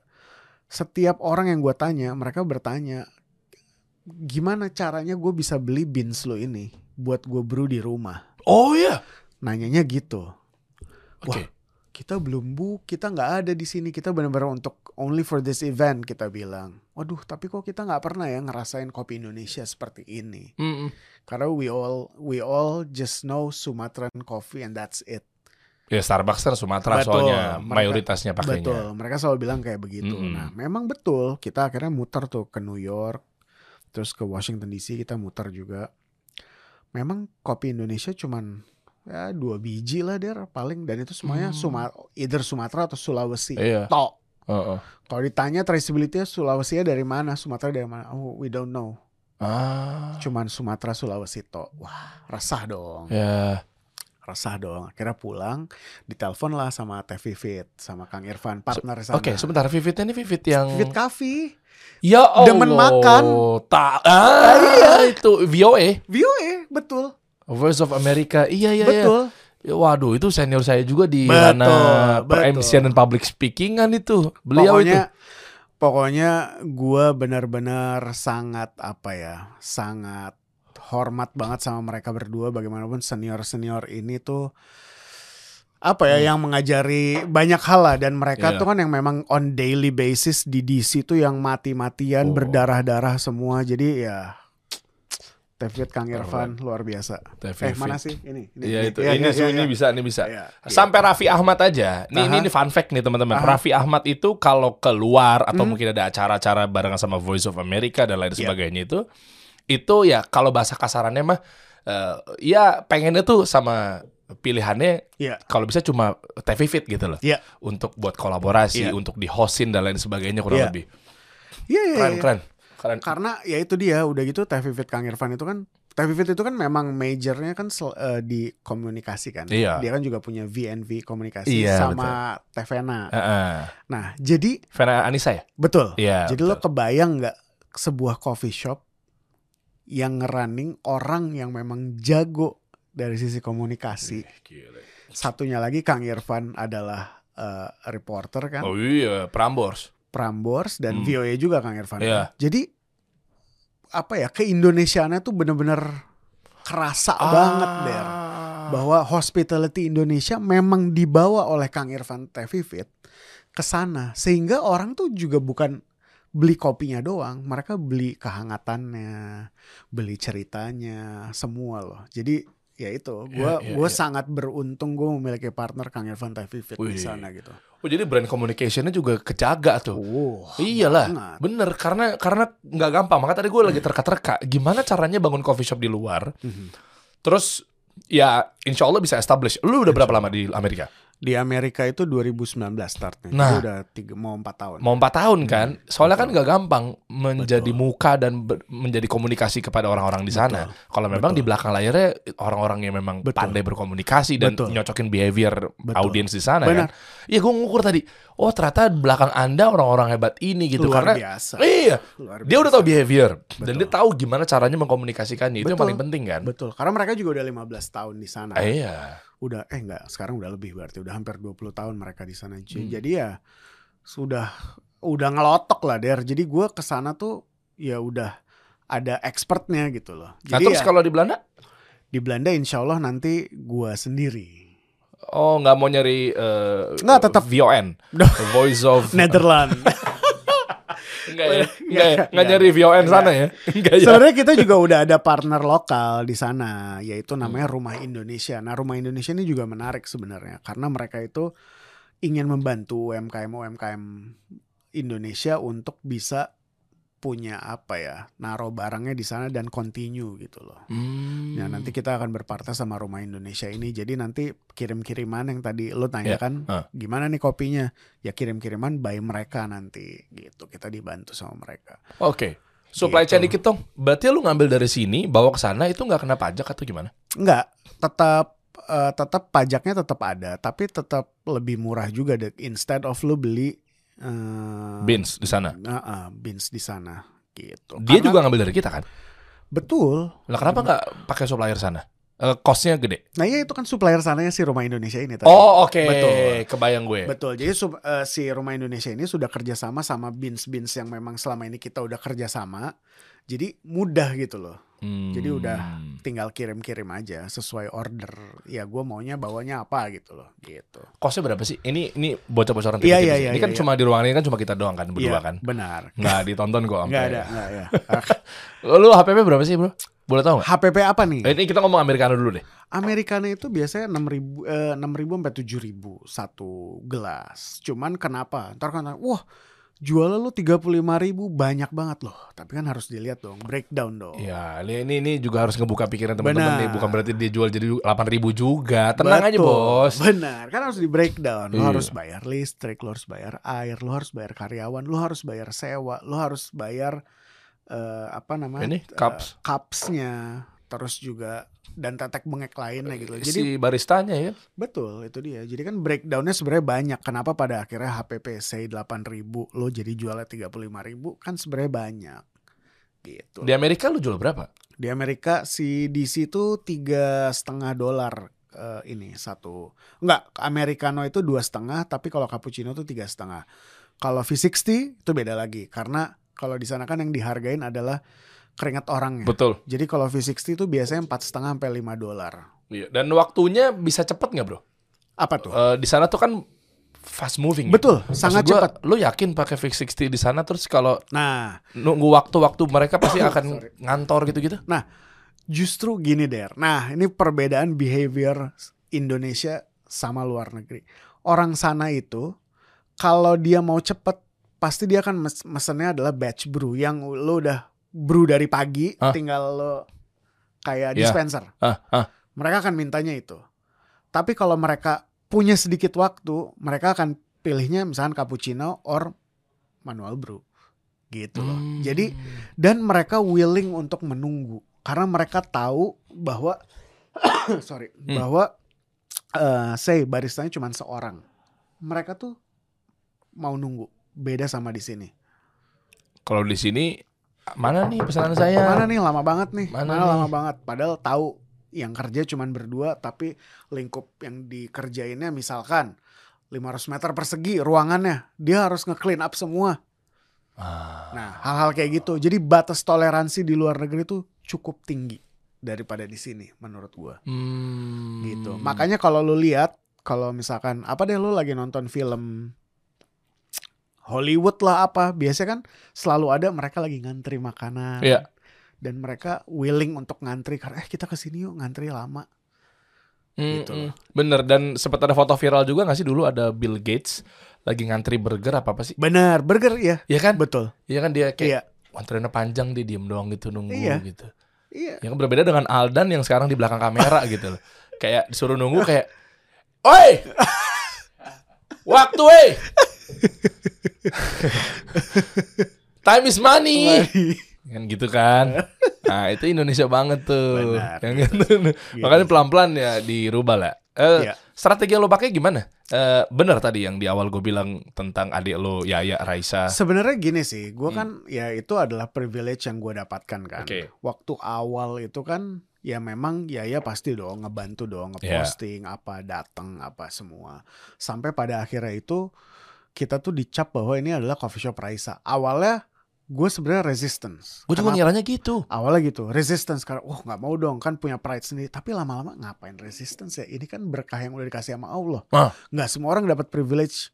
Setiap orang yang gue tanya, mereka bertanya, gimana caranya gue bisa beli beans lo ini buat gue brew di rumah? Oh ya. Nanyanya gitu. Oke. Wah, kita belum bu, kita nggak ada di sini. Kita benar-benar untuk only for this event kita bilang. Waduh, tapi kok kita nggak pernah ya ngerasain kopi Indonesia seperti ini. Mm-mm. Karena we all we all just know Sumatran coffee and that's it. Ya Starbucks kan Sumatera Betul. soalnya Mereka- mayoritasnya pakainya. Betul, mereka selalu bilang kayak begitu. Mm-mm. Nah, memang betul. Kita akhirnya muter tuh ke New York, terus ke Washington DC kita muter juga. Memang kopi Indonesia cuman ya dua biji lah der paling dan itu semuanya Hmm. Suma either Sumatera atau Sulawesi. Iya. Tok. Heeh. Kalau ditanya traceability Sulawesi dari mana, Sumatera dari mana? Oh, we don't know. Ah. Cuman Sumatera Sulawesi tok. Wah, resah dong. Ya. Resah dong. Akhirnya pulang, ditelepon lah sama Teh Vivit, sama Kang Irfan, partner. Oke, sebentar Vivitnya ini Vivit yang Vivit Coffee. Ya Allah. Demen makan. Tak. Ah, iya. itu VOA, VOA, betul. Voice of America. Iya iya iya. betul. Ya, waduh, itu senior saya juga di Betul, ranah betul. per-MC dan public speakingan itu. Beliau pokoknya itu. pokoknya gua benar-benar sangat apa ya? Sangat hormat banget sama mereka berdua bagaimanapun senior-senior ini tuh apa ya yang mengajari banyak hal lah dan mereka Hmm. Iya. tuh kan yang memang on daily basis di DC tuh yang mati-matian Oh. berdarah-darah semua jadi ya David Kang Irfan luar biasa. Teh Eh mana sih ini? Iya itu. Iya, ini iya, ini iya. bisa, ini bisa. Iya, iya. Sampai Raffi Ahmad aja. Ini, ini Aha. ini fun fact nih teman-teman. Raffi Ahmad itu kalau keluar atau Hmm. mungkin ada acara-acara barengan sama Voice of America dan lain Iya. sebagainya itu, itu ya kalau bahasa kasarannya mah, eh, ya pengennya tuh sama pilihannya Iya. kalau bisa cuma Teh Vivit gitu loh. Iya. Untuk buat kolaborasi, Iya. untuk di hostin dan lain sebagainya kurang Iya. lebih. Iya, iya, Keren, iya. keren. Keren. Karena ya itu dia udah gitu Teh Vivit Kang Irfan itu kan Teh Vivit itu kan memang majornya kan sel- eh, di komunikasi kan. Iya. Dia kan juga punya VNV komunikasi Iya, sama Teh Vena. Heeh. Nah, jadi Vena Anissa ya? betul. Iya. jadi lo kebayang nggak sebuah coffee shop yang ngerunning orang yang memang jago dari sisi komunikasi. Gila. Satunya lagi Kang Irfan adalah eh, reporter kan. Oh iya, Prambors. Prambors dan Hmm. VOA juga Kang Irfan. Iya. Jadi apa ya keindonesiaannya tuh bener-bener kerasa banget der bahwa hospitality Indonesia memang dibawa oleh Kang Irfan Tevivit ke sana sehingga orang tuh juga bukan beli kopinya doang, mereka beli kehangatannya, beli ceritanya, semua loh. Jadi ya itu, gue Iya, iya, gue iya. sangat beruntung gue memiliki partner Kang Irfan Tevivit di sana gitu. Oh jadi brand communicationnya juga kejaga tuh. Oh, Iyalah, banget. bener karena karena nggak gampang. Maka tadi gue lagi terka-terka. Gimana caranya bangun coffee shop di luar? Mhm. Terus ya insya Allah bisa establish. Lu udah berapa lama di Amerika? Di Amerika itu 2019 startnya, Nah. Jadi udah tiga, mau empat tahun. Mau empat tahun kan? Soalnya kan Betul. nggak gampang menjadi Betul. muka dan ber- menjadi komunikasi kepada orang-orang di sana. Kalau memang Betul. di belakang layarnya orang-orang yang memang Betul. pandai berkomunikasi dan Betul. nyocokin behavior Betul. audiens di sana Benar. kan. Iya gue ngukur tadi. Oh ternyata di belakang anda orang-orang hebat ini gitu Luar karena biasa. iya Luar dia udah tahu biasa. behavior dan Betul. dia tahu gimana caranya mengkomunikasikannya itu yang Betul. paling penting kan. Betul, karena mereka juga udah 15 tahun di sana. Eh, iya. Udah eh enggak, sekarang udah lebih berarti udah hampir 20 tahun mereka di sana. Hmm. Jadi ya sudah udah ngelotok lah der. Jadi gue ke sana tuh ya udah ada expertnya gitu loh. Nah Jadi terus ya, kalau di Belanda, di Belanda insya Allah nanti gue sendiri. oh nggak mau nyari eh, Nggak, tetap. VON, Voice of Netherlands. Enggak ya, Nggak, enggak ya, enggak nggak. nyari VON sana ya, enggak ya. Sebenarnya kita juga udah ada partner lokal di sana, yaitu namanya Rumah Indonesia. Nah, Rumah Indonesia ini juga menarik sebenarnya karena mereka itu ingin membantu UMKM UMKM Indonesia untuk bisa punya apa ya, naruh barangnya di sana dan continue gitu loh. Hmm. Nah, nanti kita akan berpartner sama Rumah Indonesia ini. Jadi nanti kirim-kiriman yang tadi lo tanya Ya, kan, ah. gimana nih kopinya? Ya kirim-kiriman by mereka nanti gitu. Kita dibantu sama mereka. Oke. Supply Gitu. chain dikit dong. Berarti lu ngambil dari sini, bawa ke sana itu nggak kena pajak atau gimana? Enggak, tetap eh, tetap pajaknya tetap ada, tapi tetap lebih murah juga deh. Instead of lu beli eh, Beans di sana. nah, eh, beans di sana gitu. Dia Karena- juga ngambil dari kita kan? betul. Lah kenapa nggak pakai supplier sana? Eh, costnya gede. Nah, ya itu kan supplier sananya si Rumah Indonesia ini tadi. Oh oke, Betul. kebayang gue. Betul. Jadi sub- eh, si Rumah Indonesia ini sudah kerjasama sama beans-beans yang memang selama ini kita udah kerjasama. Jadi mudah gitu loh. Hmm. Jadi udah tinggal kirim-kirim aja sesuai order. Ya gue maunya bawanya apa gitu loh. Gitu. Costnya berapa sih? Ini ini bocor-bocoran Iya, iya, iya, Ini kan iya, cuma di ruangan ini kan cuma kita doang kan berdua Iya, kan. Benar. Nggak ditonton kok sampai. Nggak ada, nggak ya. Lu HPP berapa sih, Bro? Boleh tahu nggak? HPP apa nih? Eh, Ini kita ngomong Americano dulu deh. Americano itu biasanya 6000 eh, 6000 sampai 7000 satu gelas. Cuman kenapa? Ntar kan wah jualnya lu 35.000 banyak banget loh. Tapi kan harus dilihat dong, breakdown dong. Iya, ini, ini juga harus ngebuka pikiran teman-teman nih. Bukan berarti dia jual jadi 8.000 juga. Tenang aja, Betul. Bos. Benar, kan harus di breakdown. Lu Iya. harus bayar listrik, lu harus bayar air, lu harus bayar karyawan, lu harus bayar sewa, lu harus bayar eh, apa namanya? Ini, cups. cupsnya, terus juga dan tetek bengek lainnya gitu. Jadi si baristanya ya. Betul, itu dia. Jadi kan breakdownnya sebenarnya banyak. Kenapa pada akhirnya HPP say 8.000 lo jadi jualnya 35.000 kan sebenarnya banyak. Gitu. Di Amerika lu jual berapa? Di Amerika si DC itu tiga setengah dolar eh, ini satu. Enggak, americano itu dua setengah, tapi kalau cappuccino itu tiga setengah. Kalau V60 itu beda lagi karena kalau di sana kan yang dihargain adalah keringat orangnya. Betul. Jadi kalau V60 itu biasanya empat setengah sampai 5 dolar. Iya. Dan waktunya bisa cepet nggak bro? Apa tuh? Eh, di sana tuh kan fast moving. ya. Betul, Maksud sangat gua, cepat. Lu yakin pakai V60 di sana terus kalau Nah, nunggu waktu-waktu mereka pasti akan Sorry. ngantor gitu-gitu? Justru gini der. Nah ini perbedaan behavior Indonesia sama luar negeri. Orang sana itu kalau dia mau cepet pasti dia akan mes mesennya adalah batch brew yang lo udah brew dari pagi Hah? tinggal lo kayak Ya. dispenser. Ah, ah. Mereka akan mintanya itu. Tapi kalau mereka punya sedikit waktu, mereka akan pilihnya misalnya cappuccino or manual brew. Gitu loh. Hmm. Jadi dan mereka willing untuk menunggu karena mereka tahu bahwa sorry Hmm. bahwa eh say baristanya cuma seorang mereka tuh mau nunggu beda sama di sini kalau di sini mana nih pesanan saya? mana nih lama banget nih Mana mana, nih? lama banget padahal tahu yang kerja cuma berdua tapi lingkup yang dikerjainnya misalkan 500 meter persegi ruangannya dia harus nge-clean up semua Ah. nah hal-hal kayak gitu jadi batas toleransi di luar negeri tuh cukup tinggi daripada di sini menurut gua. Hmm. gitu. Makanya kalau lu lihat kalau misalkan apa deh lu lagi nonton film Hollywood lah apa, biasanya kan selalu ada mereka lagi ngantri makanan. Iya. Dan mereka willing untuk ngantri karena eh kita ke sini yuk ngantri lama. Mm, gitu mm. loh. Bener dan sempat ada foto viral juga nggak sih dulu ada Bill Gates lagi ngantri burger apa apa sih? Benar, burger ya. Iya kan? Betul. Iya kan dia kayak Iya. antriannya panjang dia diem doang gitu nunggu Iya. gitu. Iya. Yang berbeda dengan Aldan yang sekarang di belakang kamera gitu loh. Kayak disuruh nunggu kayak Oi! Waktu weh! Time is money! Kan gitu kan. Nah, itu Indonesia banget tuh. Benar, Yang gitu. gitu. Makanya pelan-pelan ya dirubah lah. Eh, Iya. Strategi yang lo pakai gimana? Eh, bener tadi yang di awal gue bilang tentang adik lo Yaya Raisa. Sebenarnya gini sih, gue Hmm. kan ya itu adalah privilege yang gue dapatkan kan. Oke. Waktu awal itu kan ya memang ya ya pasti dong ngebantu dong Iya. ngeposting apa datang apa semua. Sampai pada akhirnya itu kita tuh dicap bahwa ini adalah coffee shop Raisa. Awalnya gue sebenarnya resistance. Gue juga ngiranya gitu. awalnya gitu resistance. Karena wah nggak mau dong kan punya pride sendiri. Tapi lama-lama ngapain resistance ya? Ini kan berkah yang udah dikasih sama Allah. Ah. nggak semua orang dapat privilege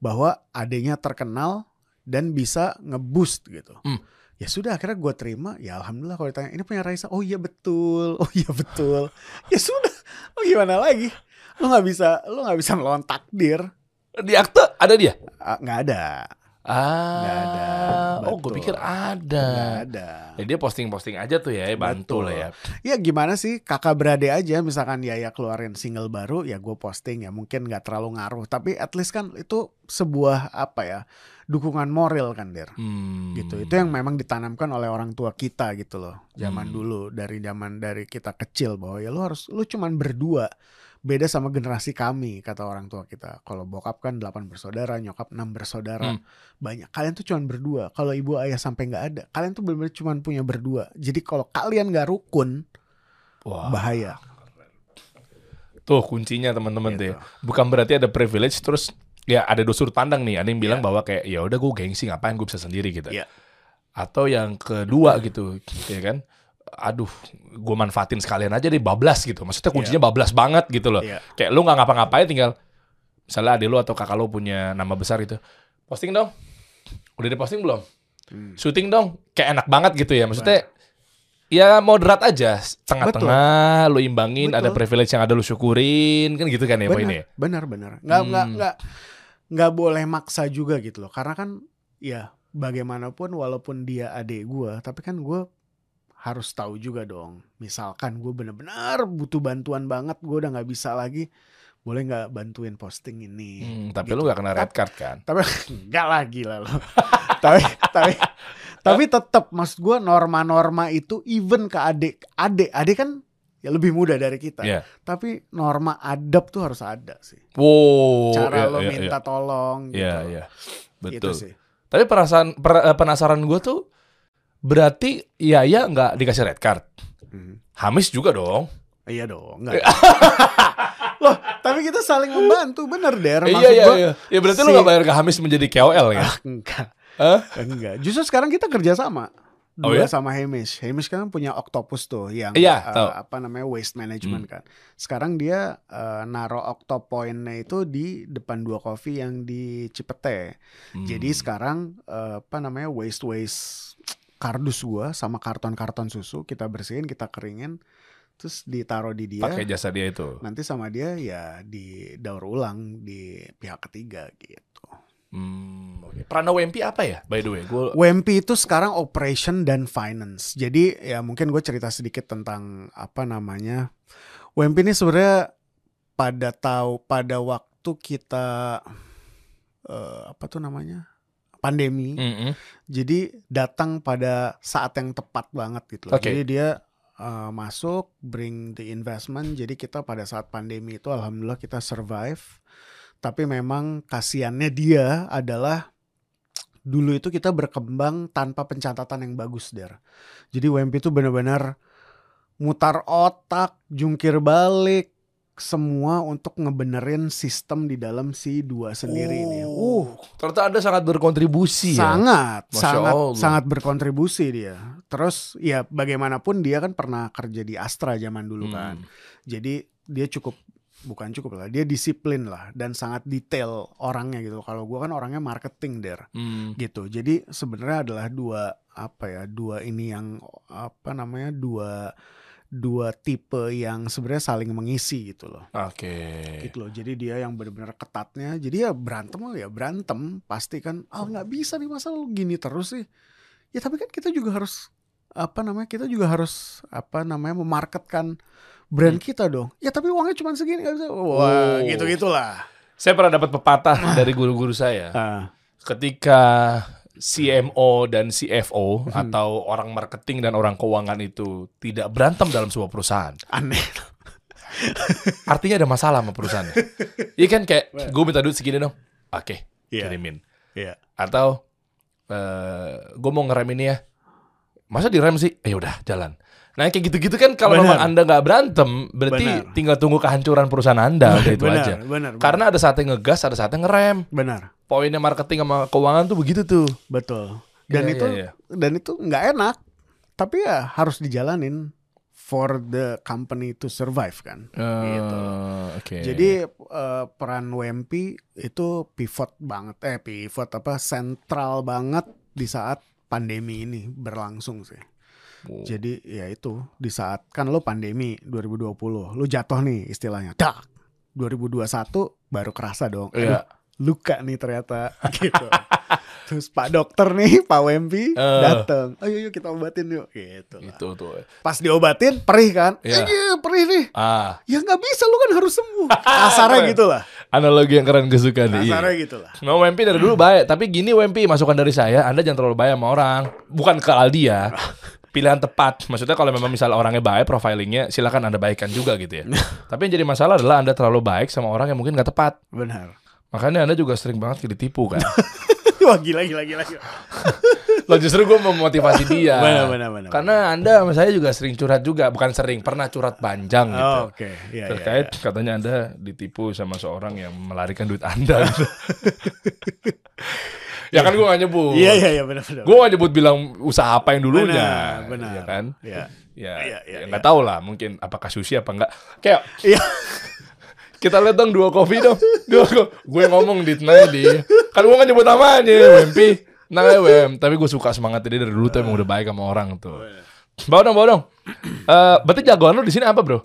bahwa adanya terkenal dan bisa ngeboost gitu. Hmm. ya sudah akhirnya gue terima. Ya alhamdulillah kalau ditanya ini punya Raisa? Oh iya betul. Oh iya betul. Ya sudah. Oh gimana lagi? Lo nggak bisa lo nggak bisa melawan takdir Di akte ada dia? Nggak ada Ah, Nggak ada, Oh, gue pikir ada. nggak ada Ya dia posting-posting aja tuh ya, bantu Betul. lah ya. Ya gimana sih kakak beradik aja misalkan Yaya keluarin single baru ya gue posting ya mungkin nggak terlalu ngaruh tapi at least kan itu sebuah apa ya dukungan moral kan der Hmm. gitu itu yang memang ditanamkan oleh orang tua kita gitu loh zaman Hmm. dulu dari zaman dari kita kecil bahwa ya lu harus lu cuman berdua beda sama generasi kami kata orang tua kita kalau bokap kan 8 bersaudara nyokap 6 bersaudara Hmm. banyak kalian tuh cuman berdua kalau ibu ayah sampai nggak ada kalian tuh benar-benar cuman punya berdua jadi kalau kalian nggak rukun Wah. bahaya Tuh kuncinya teman-teman. Gitu. ya. Bukan berarti ada privilege terus ya ada sudut pandang nih. Ada yang bilang Iya. bahwa kayak ya udah gue gengsi ngapain gue bisa sendiri gitu. Iya. Atau yang kedua gitu, ya kan? Aduh, gue manfaatin sekalian aja deh bablas gitu. Maksudnya kuncinya bablas banget gitu loh. Iya. Kayak lu nggak ngapa-ngapain tinggal misalnya adik lu atau kakak lu punya nama besar gitu. Posting dong. Udah diposting belum? Hmm. Syuting dong. Kayak enak banget gitu ya. Maksudnya ya moderat aja. Tengah-tengah lu imbangin ada Betul. privilege yang ada lu syukurin kan gitu kan ya poinnya. benar, benar, benar. Nggak, nggak, Hmm. nggak, nggak boleh maksa juga gitu loh. Karena kan, ya bagaimanapun walaupun dia adik gua, tapi kan gua harus tahu juga dong. Misalkan gue bener-bener butuh bantuan banget, gue udah nggak bisa lagi, boleh nggak bantuin posting ini? Hmm, tapi Gitu. lu gak kena red card kan? Tapi nggak lagi lah lo. tapi, tapi, tapi tetap, maksud gue norma-norma itu even ke adik, adik, adik kan ya lebih muda dari kita. Iya. Tapi norma adab tuh harus ada sih. Wow. Cara iya, lo iya, minta tolong gitu. Iya, iya. Gitu Betul. sih. Tapi perasaan per- eh, penasaran gue tuh berarti Yaya nggak dikasih red card. Mhm. Hamis juga dong. Iya dong, enggak. Loh, tapi kita saling membantu, bener Der. iya iya gua, iya. Ya berarti lu si- gak bayar ke Hamis menjadi KOL ya? Ah, enggak. Hah? Enggak. Justru sekarang kita kerja sama. Oh Dua ya? sama Hamish. Hamish kan punya Octopus tuh yang Iya, tahu. apa namanya waste management Hmm. kan. Sekarang dia eh, naro Octopoint-nya itu di depan dua coffee yang di Cipete. Hmm. Jadi sekarang eh, apa namanya waste waste kardus gua sama karton-karton susu kita bersihin, kita keringin, terus ditaruh di dia. pakai jasa dia itu. Nanti sama dia ya didaur ulang di pihak ketiga gitu. Hmm. Prana WMP apa ya? By the way, gue WMP itu sekarang operation dan finance. Jadi ya mungkin gue cerita sedikit tentang apa namanya. WMP ini sebenarnya pada tahu pada waktu kita eh, apa tuh namanya pandemi. Jadi datang pada saat yang tepat banget gitu. loh. Oke. Jadi dia uh, masuk bring the investment. Jadi kita pada saat pandemi itu alhamdulillah kita survive. Tapi memang kasihannya dia adalah dulu itu kita berkembang tanpa pencatatan yang bagus der. Jadi WMP itu benar-benar mutar otak, jungkir balik semua untuk ngebenerin sistem di dalam si dua sendiri ini. Uh, ternyata Anda sangat berkontribusi ya. sangat Masya sangat Allah. sangat berkontribusi dia Terus ya bagaimanapun dia kan pernah kerja di Astra zaman dulu Hmm. kan. Jadi dia cukup bukan cukup lah, dia disiplin lah dan sangat detail orangnya gitu. Kalau gua kan orangnya marketing der Hmm. gitu. Jadi sebenarnya adalah dua apa ya, dua ini yang apa namanya dua dua tipe yang sebenarnya saling mengisi gitu loh. Oke. Gitu loh. Jadi dia yang benar-benar ketatnya. Jadi ya berantem ya berantem. Pasti kan, ah nggak bisa nih masa lu gini terus sih. Ya tapi kan kita juga harus apa namanya kita juga harus apa namanya memarketkan brand kita dong. Ya tapi uangnya cuma segini nggak bisa. Wah Oh. gitu gitulah. Saya pernah dapat pepatah dari guru-guru saya. Ah, Ketika CMO dan CFO Hmm. atau orang marketing dan orang keuangan itu tidak berantem dalam sebuah perusahaan, aneh. artinya ada masalah sama perusahaan. Iya kan kayak gue minta duit segini dong, oke Iya. kirimin. Iya. Atau eh gue mau ngerem ini ya, masa direm sih? Eh udah jalan. Nah kayak gitu-gitu kan kalau memang anda nggak berantem, berarti Benar. tinggal tunggu kehancuran perusahaan anda, udah itu benar, aja. Benar, benar. Karena ada saatnya ngegas, ada saatnya ngerem. benar. Poinnya marketing sama keuangan tuh begitu tuh. Betul. Dan Iya, itu iya, iya. dan itu nggak enak. Tapi ya harus dijalanin for the company to survive kan. Gitu. Eh, Oke. Jadi eh, peran WMP itu pivot banget eh pivot apa sentral banget di saat pandemi ini berlangsung sih. Oh. Jadi ya itu di saat kan lo pandemi 2020, lo jatuh nih istilahnya. Dak. 2021 baru kerasa dong. Iya. Aduh, luka nih ternyata gitu. Terus Pak dokter nih, Pak WMP Eh. datang. Ayo yuk kita obatin yuk gitu. lah. Itu tuh. Pas diobatin perih kan? Iya. Iya, perih nih. Ah, Ya nggak bisa lu kan harus sembuh. Kasarnya gitu lah. analogi yang keren gue suka nih. Iya. Kasarnya gitu lah. Mau WMP dari dulu baik, tapi gini WMP masukan dari saya, Anda jangan terlalu baik sama orang. Bukan ke Aldi ya. Pilihan tepat. Maksudnya kalau memang misalnya orangnya baik, profilingnya silakan Anda baikkan juga gitu ya. tapi yang jadi masalah adalah Anda terlalu baik sama orang yang mungkin nggak tepat. Benar. Makanya Anda juga sering banget ditipu kan. Wah gila gila gila. gila. Lo justru gue memotivasi dia. Benar, benar, benar, Karena Anda sama saya juga sering curhat juga, bukan sering, pernah curhat panjang gitu. Oh, Oke. Iya, iya, Terkait iya. katanya Anda ditipu sama seorang yang melarikan duit Anda gitu. Ya kan gue gak nyebut. Iya iya iya benar benar. Gue gak nyebut bilang usaha apa yang dulunya. Benar, benar. Ya kan? Iya. Ya, Iya, iya, ya nggak tahu lah mungkin apakah sushi apa enggak. Kayak Iya. kita lihat dong dua kopi dong. Dua ko- gue ngomong di tenang di. Kan gue gak nyebut namanya, Wempi. Nah, Wem, tapi gue suka semangat dia dari dulu tuh emang udah baik sama orang tuh. Bawa dong, bawa dong. Eh, berarti jagoan lu di sini apa, Bro?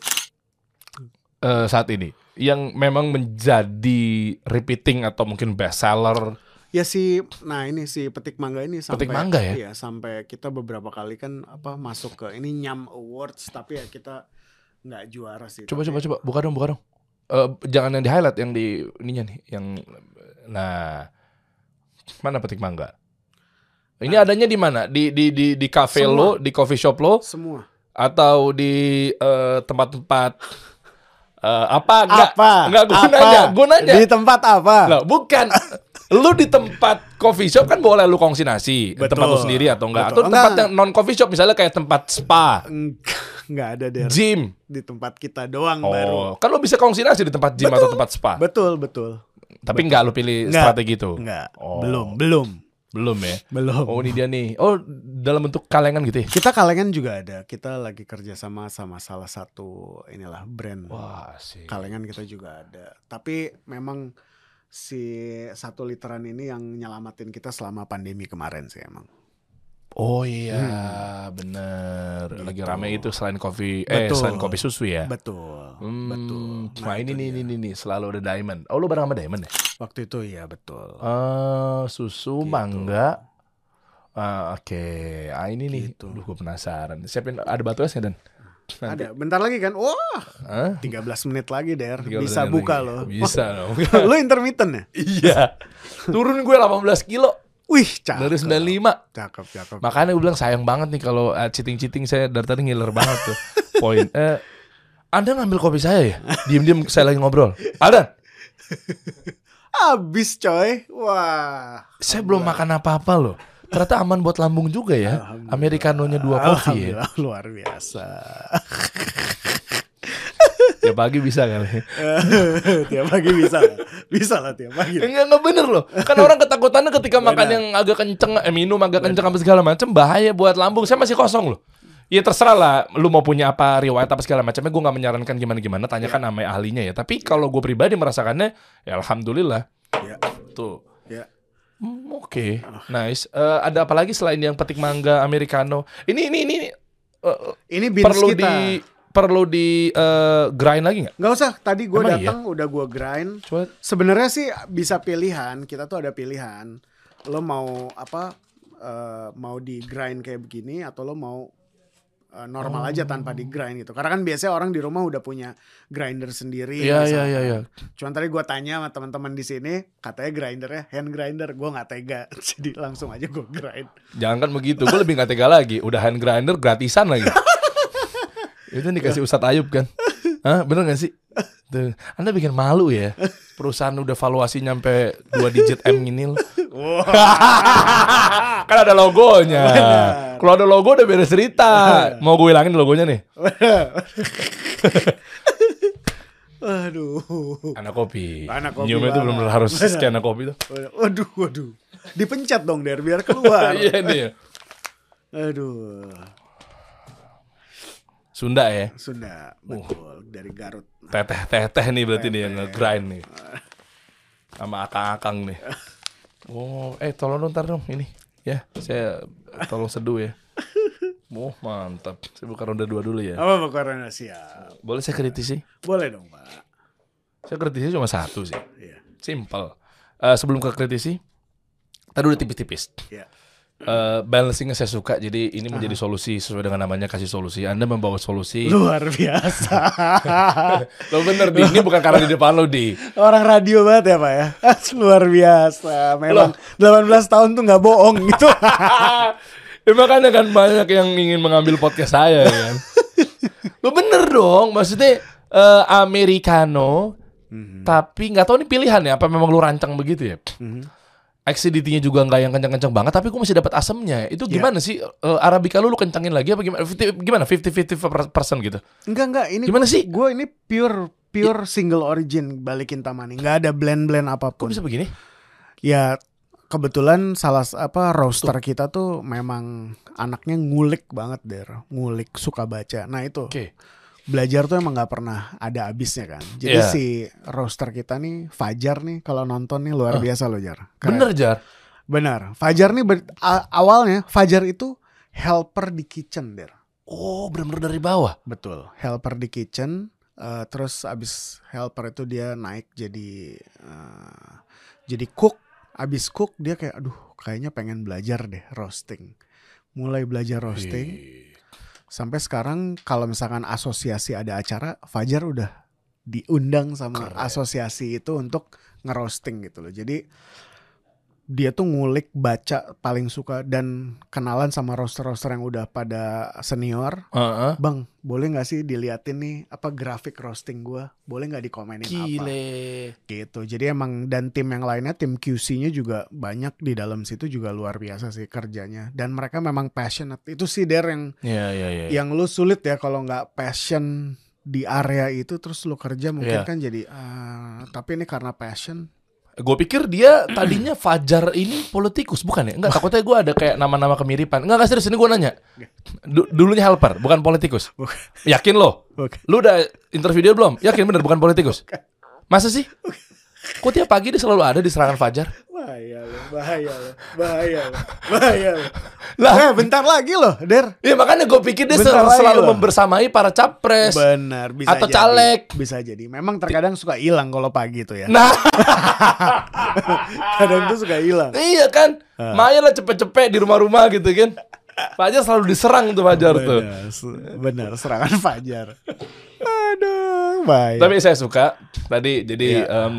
Eh, saat ini yang memang menjadi repeating atau mungkin best seller. Ya si nah ini si petik mangga ini sampai Petik Mangga ya? Iya, sampai kita beberapa kali kan apa masuk ke ini Nyam Awards tapi ya kita nggak juara sih. Coba Tapi- coba coba buka dong, buka dong. Eh, jangan yang di highlight yang di ininya nih, yang nah mana petik mangga? Ini adanya di mana? Di di di di cafe lo, Semua. di coffee shop lo, Semua. atau di eh, tempat-tempat eh, apa? Enggak, apa? enggak gue Apa? nanya, gue nanya. Di tempat apa? Lah, bukan. Lu di tempat coffee shop kan boleh lu kongsi nasi, Betul. tempat lu sendiri atau enggak? Betul. Atau tempat Enggak. yang non coffee shop misalnya kayak tempat spa, Enggak, nggak ada der gym. di tempat kita doang baru. Oh, kan lu bisa kongsi nasi di tempat gym atau tempat spa. Betul betul. Tapi enggak lu pilih Enggak. strategi itu. Enggak. Oh. Belum belum Belum ya. belum. Oh, ini dia nih. Oh, dalam bentuk kalengan gitu ya. Kita kalengan juga ada. Kita lagi kerja sama sama salah satu inilah brand. Wah, sih. Kalengan kita juga ada. Tapi memang si satu literan ini yang nyelamatin kita selama pandemi kemarin sih emang. Oh iya, bener. Lagi Gitu. rame itu selain kopi eh Betul. selain kopi susu ya. Betul. Hmm, Betul. Nah, ini itu nih, ini nih, selalu ada diamond. Oh, lu bareng sama diamond ya? Waktu itu iya betul. Eh, susu, Gitu. mangga. Ah, oke. Ah, ini nih. Gitu. Duh, gue penasaran. Siapin ada batu es nggak, Dan? Nanti. Ada. Bentar lagi kan? Wah, Hah? 13 menit lagi, Der. Tiga Bisa belas buka lagi. loh. Bisa dong. Lu intermittent ya? iya. Turun gue 18 kilo Wih, cakep. dari 95. Cakep, cakep. Makanya gue bilang sayang banget nih kalau uh, cheating-cheating saya dari tadi ngiler banget tuh. Poin. Eh, anda ngambil kopi saya ya? Diam-diam saya lagi ngobrol. Ada? Abis coy. Wah. Saya belum makan apa-apa loh. Ternyata aman buat lambung juga ya. Americanonya dua kopi ya. Luar biasa. Tiap pagi bisa kali. tiap pagi bisa. Bisa lah tiap pagi. Enggak enggak bener loh. Kan orang ketakutannya ketika makan yang agak kenceng, eh, minum agak kenceng apa segala macam bahaya buat lambung. Saya masih kosong loh. Ya terserah lah, lu mau punya apa riwayat apa segala macamnya, gue nggak menyarankan gimana gimana. Tanyakan sama ahlinya ya. Tapi kalau gue pribadi merasakannya, ya alhamdulillah. Ya. Tuh. Hmm, Oke, nice. Eh, ada apa lagi selain yang petik mangga americano? Ini ini ini eh, Ini beans perlu kita. di perlu di eh, grind lagi nggak? Nggak usah, tadi gue iya? datang udah gue grind. Coba Sebenarnya sih bisa pilihan, kita tuh ada pilihan. Lo mau apa? eh, mau di grind kayak begini atau lo mau eh, normal aja tanpa di grind gitu. Karena kan biasanya orang di rumah udah punya grinder sendiri. Iya iya misalkan. iya iya. Cuman tadi gue tanya sama teman-teman di sini, katanya grindernya hand grinder. Gue nggak tega, jadi langsung aja gue grind. Jangan kan begitu, gue lebih gak tega lagi. Udah hand grinder gratisan lagi. Itu dikasih Ustadz Ayub kan? Hah, bener gak sih? Tuh. Anda bikin malu ya. Perusahaan udah valuasi nyampe 2 digit M ini loh. kan ada logonya. Kalau ada logo udah beres cerita. Mau gue hilangin logonya nih. Aduh. Anak kopi. Anak kopi Nyiumnya tuh banget. benar harus scan anak kopi tuh. Waduh, waduh. Dipencet dong der biar keluar. Iya nih. Aduh. Sunda ya. Sunda, betul. Dari Garut. Teteh teteh nih berarti nih yang nge-grind nih. Sama akang-akang nih. Oh, eh tolong dong ntar dong ini. Ya, saya tolong seduh ya. Oh, mantap. Saya buka ronde dua dulu ya. Apa Pak Corona siap? Boleh saya kritisi? Boleh dong Pak. Saya kritisi cuma satu sih. Iya. Simple. Eh, sebelum ke kritisi, tadi udah tipis-tipis. Iya. Eh, balancingnya saya suka, jadi ini menjadi solusi sesuai dengan namanya kasih solusi. Anda membawa solusi. Luar biasa. Lo bener di, ini bukan karena di depan lo di. Orang radio banget ya Pak ya. Luar biasa. Memang 18 tahun tuh nggak bohong gitu. Ya makanya kan banyak yang ingin mengambil podcast saya ya kan. Lo bener dong, maksudnya eh, americano, tapi nggak tahu nih pilihan ya apa memang lu rancang begitu ya. Acidity-nya juga nggak yang kencang-kencang banget, tapi gue masih dapat asamnya. Itu gimana sih Eh, arabica lu lu kencangin lagi apa gimana? 50 Gimana? 50-50 persen gitu. Enggak enggak ini Gimana sih? Gue ini pure pure single origin balikin Tamani. Nggak ada blend-blend Kok apa pun. bisa begini? Ya kebetulan salah apa roaster kita tuh memang anaknya ngulik banget der, ngulik suka baca. Nah itu Oke. Belajar tuh emang nggak pernah ada habisnya kan. Jadi Iya. si roaster kita nih Fajar nih kalau nonton nih luar biasa loh Jar. Keren. Bener Jar. Benar. Fajar nih ber- awalnya Fajar itu helper di kitchen der. Oh, bener-bener dari bawah. Betul. Helper di kitchen. eh, terus abis helper itu dia naik jadi eh, jadi cook. Abis cook dia kayak aduh kayaknya pengen belajar deh roasting. Mulai belajar roasting. Sampai sekarang kalau misalkan asosiasi ada acara, Fajar udah diundang sama Keren. asosiasi itu untuk ngerosting gitu loh. Jadi dia tuh ngulik baca paling suka dan kenalan sama roster-roster yang udah pada senior. Heeh. Bang, boleh nggak sih diliatin nih apa grafik roasting gua? Boleh nggak dikomenin apa? Gile. Gitu. Jadi emang dan tim yang lainnya tim QC-nya juga banyak di dalam situ juga luar biasa sih kerjanya. Dan mereka memang passionate. Itu sih der yang Iya, iya, iya. yang lu sulit ya kalau nggak passion di area itu terus lu kerja mungkin Iya. kan jadi ah, tapi ini karena passion. Gue pikir dia tadinya Fajar ini politikus, bukan ya? Enggak, takutnya gue ada kayak nama-nama kemiripan. Enggak, enggak serius, ini gue nanya. Du- dulunya helper, bukan politikus. Bukan. Yakin lo? Oke. Lu udah interview dia belum? Yakin bener bukan politikus? Masa sih? Kok tiap pagi dia selalu ada di serangan Fajar? Bahaya lo, bahaya lo, bahaya lo, bahaya lo. Lah. eh bentar lagi loh, Der. Ya makanya gue pikir dia Bentar selalu loh. membersamai para capres. Benar, bisa Atau jadi. caleg. Bisa jadi. Memang terkadang suka hilang kalau pagi tuh ya. Nah, Kadang tuh suka hilang. iya kan? Maya lah cepet-cepet di rumah-rumah gitu kan. Fajar selalu diserang tuh Fajar tuh. Benar, se- benar serangan Fajar. Aduh, bahaya. Tapi saya suka tadi jadi Iya. em,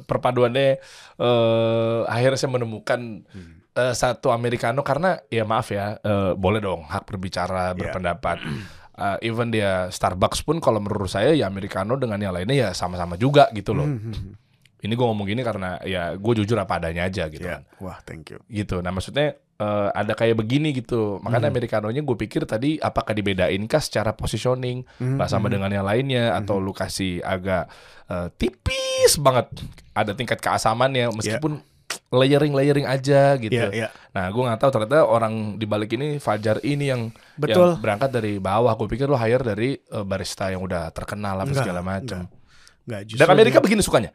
perpaduannya eh akhirnya saya menemukan Hmm. eh, satu americano karena ya maaf ya eh, boleh dong hak berbicara Iya. berpendapat. Eh, even dia Starbucks pun kalau menurut saya ya americano dengan yang lainnya ya sama-sama juga gitu loh. Hmm, Ini gue ngomong gini karena ya gue jujur apa adanya aja gitu Ya. kan. Wah, thank you. Gitu. Nah maksudnya eh, ada kayak begini gitu. Makanya Hmm. americanonya gue pikir tadi apakah dibedain kah secara positioning Hmm, nggak sama hmm. dengan yang lainnya atau lu kasih agak eh, tipis banget ada tingkat keasamannya meskipun layering layering aja gitu. Iya, iya. Nah, gue nggak tahu ternyata orang di balik ini Fajar ini yang Betul. yang berangkat dari bawah. Gue pikir lo hire dari eh, barista yang udah terkenal apa segala macam. Enggak, justru Dan Amerika begini sukanya.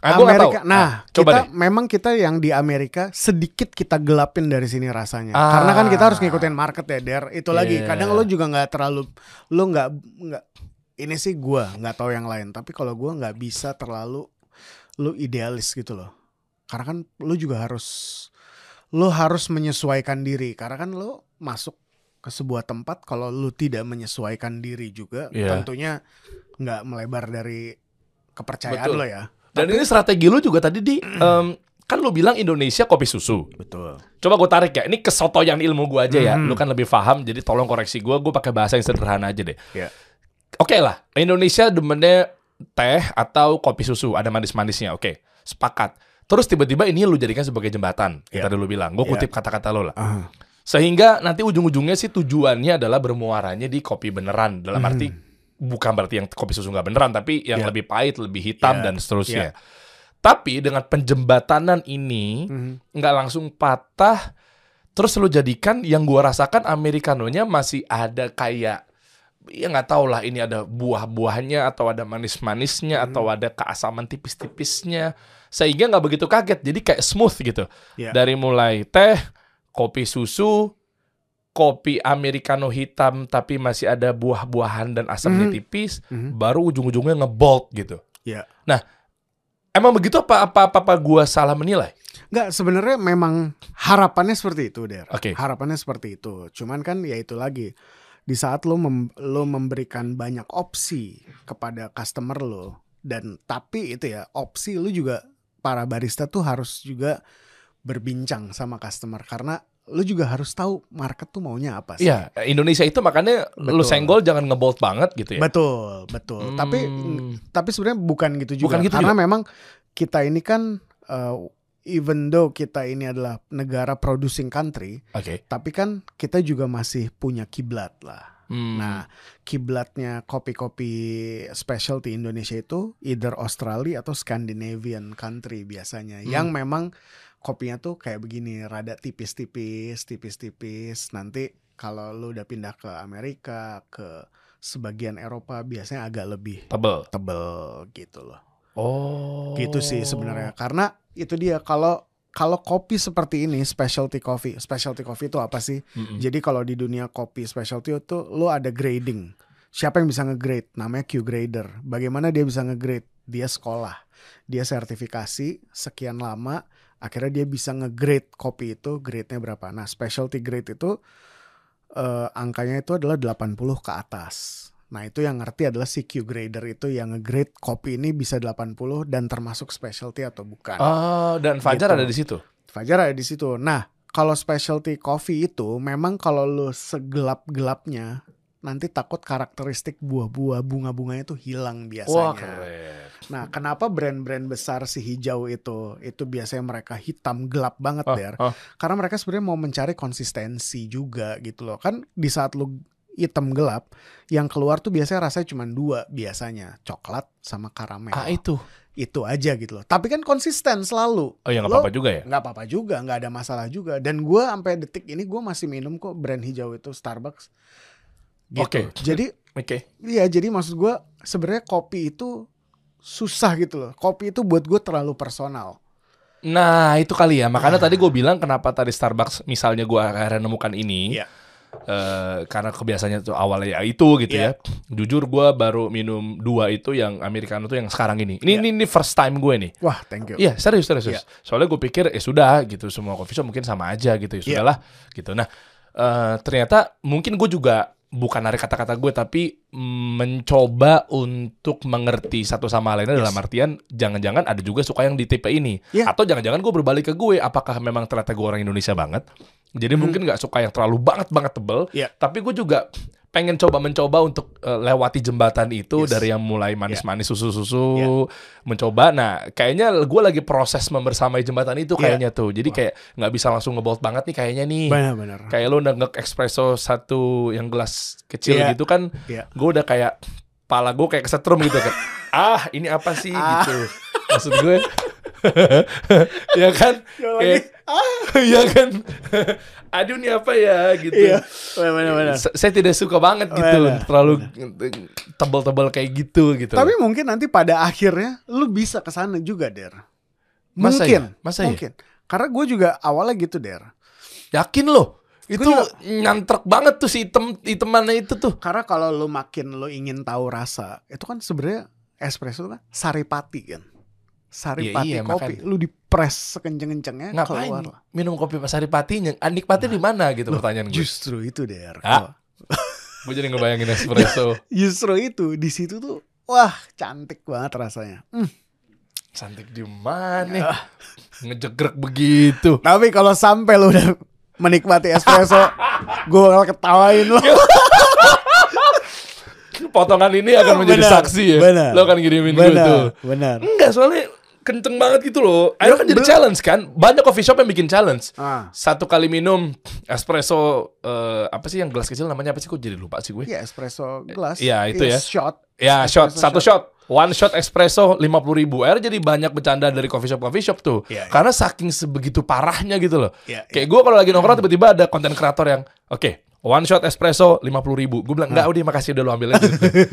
Ah, Amerika. tahu. Nah, coba kita deh. memang kita yang di Amerika sedikit kita gelapin dari sini rasanya. Ah. Karena kan kita harus ngikutin market ya, Der. Itu lagi. Yeah. Kadang lo juga nggak terlalu lo nggak nggak ini sih gua nggak tahu yang lain, tapi kalau gua nggak bisa terlalu lo idealis gitu loh. Karena kan lo juga harus lo harus menyesuaikan diri karena kan lo masuk ke sebuah tempat kalau lo tidak menyesuaikan diri juga Iya. tentunya nggak melebar dari kepercayaan Betul. lo ya. Dan ini strategi lu juga tadi di em, kan lu bilang Indonesia kopi susu. Betul. Coba gue tarik ya. Ini kesotoyan ilmu gue aja ya. Mhm. Lu kan lebih paham jadi tolong koreksi gue. Gue pakai bahasa yang sederhana aja deh. Iya. Oke lah. Indonesia demennya teh atau kopi susu ada manis-manisnya. Oke. Sepakat. Terus tiba-tiba ini lu jadikan sebagai jembatan. Yang Iya. tadi lu bilang. Gue Iya. kutip kata-kata lu lah. Ah. Sehingga nanti ujung-ujungnya sih tujuannya adalah bermuaranya di kopi beneran. Dalam arti bukan berarti yang kopi susu nggak beneran, tapi yang Iya. lebih pahit, lebih hitam Iya. dan seterusnya. Tapi dengan penjembatanan ini Mhm. nggak langsung patah, terus lu jadikan yang gua rasakan americanonya masih ada kayak ya nggak tahu lah ini ada buah-buahnya atau ada manis-manisnya atau ada keasaman tipis-tipisnya sehingga nggak begitu kaget jadi kayak smooth gitu Iya. dari mulai teh kopi susu kopi americano hitam tapi masih ada buah-buahan dan asamnya Mhm. tipis Mhm. baru ujung-ujungnya ngebolt gitu Iya. emang begitu apa apa apa, apa gua salah menilai Nggak, sebenarnya memang harapannya seperti itu, Der. Oke. Harapannya seperti itu. Cuman kan ya itu lagi. Di saat lo mem- lo memberikan banyak opsi kepada customer lo dan tapi itu ya, opsi lo juga para barista tuh harus juga berbincang sama customer karena lo juga harus tahu market tuh maunya apa sih. Iya, Indonesia itu makanya lu Betul. senggol jangan ngebolt banget gitu ya. Betul, betul. Tapi Hmm. tapi sebenarnya bukan gitu juga Bukan gitu karena memang kita ini kan uh, even though kita ini adalah negara producing country, Oke. tapi kan kita juga masih punya kiblat lah. Hmm. Nah, kiblatnya kopi-kopi specialty Indonesia itu either Australia atau Scandinavian country biasanya Hmm. yang memang kopinya tuh kayak begini, rada tipis-tipis, tipis-tipis. Nanti kalau lu udah pindah ke Amerika, ke sebagian Eropa biasanya agak lebih tebel. tebel gitu loh. Oh. Gitu sih sebenarnya. Karena itu dia kalau kalau kopi seperti ini specialty coffee, specialty coffee itu apa sih? Mm-mm. Jadi kalau di dunia kopi specialty itu lo ada grading. Siapa yang bisa nge-grade? Namanya Q grader. Bagaimana dia bisa nge-grade? Dia sekolah. Dia sertifikasi sekian lama, akhirnya dia bisa nge-grade kopi itu grade-nya berapa. Nah, specialty grade itu eh, angkanya itu adalah 80 ke atas. Nah, itu yang ngerti adalah si Q grader itu yang nge-grade kopi ini bisa 80 dan termasuk specialty atau bukan. Oh, dan Fajar Gitu. ada di situ. Fajar ada di situ. Nah, kalau specialty coffee itu memang kalau lu segelap-gelapnya nanti takut karakteristik buah-buah bunga-bunganya itu hilang biasanya. Wah, keren. Nah, kenapa brand-brand besar si hijau itu itu biasanya mereka hitam gelap banget Oh, Der? oh. Karena mereka sebenarnya mau mencari konsistensi juga gitu loh. Kan di saat lu hitam gelap, yang keluar tuh biasanya rasanya cuma dua biasanya, coklat sama karamel. Ah, itu. Itu aja gitu loh. Tapi kan konsisten selalu. Oh, ya nggak apa-apa juga ya. nggak apa-apa juga nggak ada masalah juga dan gue sampai detik ini gue masih minum kok brand hijau itu Starbucks gitu Oke. jadi Oke. iya jadi maksud gue sebenarnya kopi itu susah gitu loh kopi itu buat gue terlalu personal Nah, itu kali ya. Makanya Ah. tadi gue bilang kenapa tadi Starbucks misalnya gue akhirnya nemukan ini. Iya. Eh, karena kebiasaannya tuh awalnya ya itu gitu Iya. ya. Jujur gue baru minum dua itu yang Americano tuh yang sekarang ini. Ini Iya. ini, ini first time gue nih. wah thank you Iya serius serius. Iya. Soalnya gue pikir ya sudah gitu semua coffee shop mungkin sama aja gitu ya Iya. sudahlah gitu. Nah eh, ternyata mungkin gue juga bukan dari kata-kata gue tapi mencoba untuk mengerti satu sama lainnya Yes. dalam artian jangan-jangan ada juga suka yang di tipe ini Iya. atau jangan-jangan gue berbalik ke gue apakah memang ternyata gue orang Indonesia banget jadi mungkin nggak suka yang terlalu banget banget tebel Hmm. Iya. tapi gue juga pengen coba mencoba untuk eh, lewati jembatan itu Yes. dari yang mulai manis-manis susu-susu Yeah. mencoba. Nah, kayaknya gue lagi proses membersamai jembatan itu Yeah. kayaknya tuh. Jadi Wah. kayak nggak bisa langsung ngebolt banget nih kayaknya nih. Benar-benar. Kayak lo udah nge espresso satu yang gelas kecil Iya. gitu kan, Iya. gue udah kayak pala gue kayak kesetrum gitu kan. ah, ini apa sih Ah. gitu. Maksud gue ya kan? Yang Kayak, ya kan? Aduh ini apa ya gitu. Iya. Benar-benar. S- Saya tidak suka banget gitu, Benar, terlalu tebal-tebal kayak gitu gitu. Tapi mungkin nanti pada akhirnya lu bisa ke sana juga, Der. Masa Mungkin. ya? Masa ya? mungkin. Karena gue juga awalnya gitu, Der. yakin loh. Itu nyantrek banget tuh si item itemannya itu tuh. Karena kalau lu makin lu ingin tahu rasa, itu kan sebenarnya espresso kan saripati kan. Saripati Iya, iya, kopi, makanya. lu dipres sekenceng-kencengnya Ngapain keluar lah. minum kopi Pak Saripatinya? Ah, nikmatnya di mana gitu pertanyaan gue. Justru itu, Der. Ah. Gue jadi ngebayangin espresso. Justru itu di situ tuh wah cantik banget rasanya. Hmm. Cantik di mana? Ah. Ngejegrek begitu. Tapi kalau sampai lu udah menikmati espresso, gue bakal ketawain lo. Potongan ini akan menjadi Benar, saksi ya. benar. Lo akan kirimin gue tuh. Benar, benar. Enggak, soalnya kenceng banget gitu loh. Akhirnya kan jadi challenge kan. Banyak coffee shop yang bikin challenge. Ah, Satu kali minum espresso eh, apa sih yang gelas kecil namanya apa sih? Kok jadi lupa sih gue. iya espresso gelas. Iya, itu ya. Shot. Ya, shot, Espresso satu shot. One shot espresso 50 ribu. Akhirnya jadi banyak bercanda dari coffee shop coffee shop tuh. Iya, iya. Karena saking sebegitu parahnya gitu loh. Iya, Kayak gue kalau lagi nongkrong tiba-tiba ada konten kreator yang oke one shot espresso 50 ribu. Gue bilang enggak udah makasih udah lo ambil aja.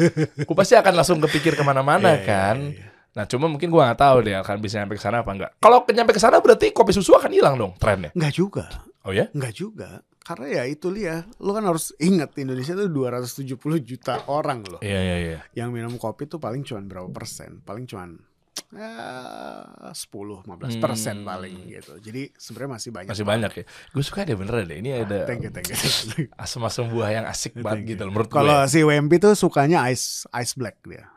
gue pasti akan langsung kepikir ke mana-mana Iya, iya, kan. iya. Nah cuma mungkin gue nggak tahu deh akan bisa nyampe ke sana apa enggak. Kalau nyampe ke sana berarti kopi susu akan hilang dong trennya. Enggak juga. Oh ya? Enggak juga. Karena ya itu dia, lu kan harus ingat Indonesia tuh 270 juta orang loh. Iya iya iya. Yang minum kopi tuh paling cuman berapa persen? Paling cuman ya 10 15 persen Hmm. paling gitu. Jadi sebenarnya masih banyak. Masih banyak ya. Gue suka deh bener deh. Ini ada Thank you, thank you. asam-asam buah yang asik banget gitu loh menurut Kalau gue. si WMP tuh sukanya ice ice black dia.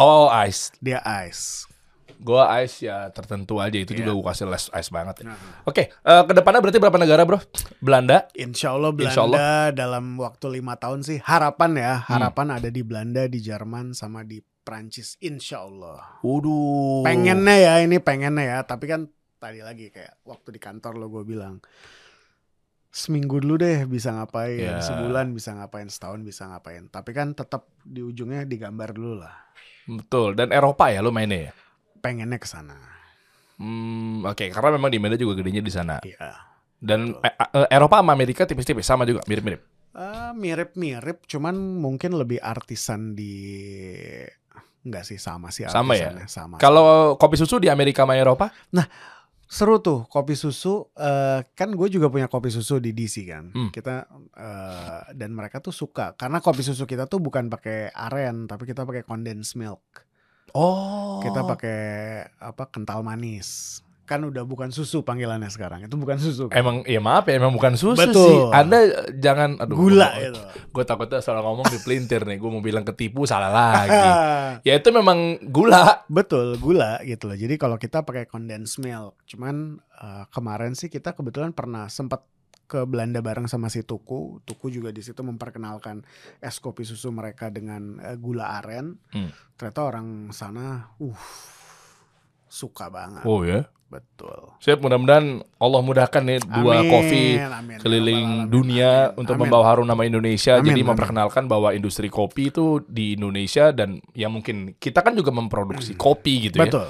Oh ice. Dia ice. Gue ice ya tertentu aja itu juga Iya. gue kasih less ice banget ya. Nah, Oke, eh, ke depannya berarti berapa negara bro? Belanda, Insya Allah Belanda Insya Allah. dalam waktu lima tahun sih harapan ya Hmm. harapan ada di Belanda, di Jerman sama di Prancis. Insya Allah. Waduh. Pengennya ya ini pengennya ya tapi kan tadi lagi kayak waktu di kantor lo gue bilang seminggu dulu deh bisa ngapain Ya. sebulan bisa ngapain setahun bisa ngapain tapi kan tetap di ujungnya digambar dulu lah Betul. Dan Eropa ya lo mainnya ya. pengennya ke sana Hmm, oke. Karena memang di Medan juga gedenya di sana. iya Dan eh, Eropa sama Amerika tipis-tipis sama juga, mirip-mirip. Eh, mirip-mirip cuman mungkin lebih artisan di enggak sih sama sih Sama ya? sama Kalau kopi susu di Amerika sama Eropa, seru tuh kopi susu eh, kan gue juga punya kopi susu di DC kan. Hmm. kita eh, dan mereka tuh suka karena kopi susu kita tuh bukan pakai aren tapi kita pakai condensed milk. Oh, kita pakai apa kental manis kan udah bukan susu panggilannya sekarang itu bukan susu kan? Emang ya maaf ya emang bukan susu Betul. sih. Anda eh, jangan aduh gula gua- itu Gue takutnya salah ngomong di pelintir nih. Gue mau bilang ketipu salah lagi. ya itu memang gula. betul gula gitu loh jadi kalau kita pakai condensed milk cuman eh, kemarin sih kita kebetulan pernah sempat ke Belanda bareng sama si Tuku Tuku juga di situ memperkenalkan es kopi susu mereka dengan eh, gula aren Hmm. ternyata orang sana uh suka banget Oh ya. betul Siap mudah-mudahan Allah mudahkan nih dua Amin, kopi amin, ya keliling alamin, dunia amin, untuk amin. membawa harum nama Indonesia. Amin, Jadi amin. memperkenalkan bahwa industri kopi itu di Indonesia dan ya mungkin kita kan juga memproduksi kopi gitu ya. betul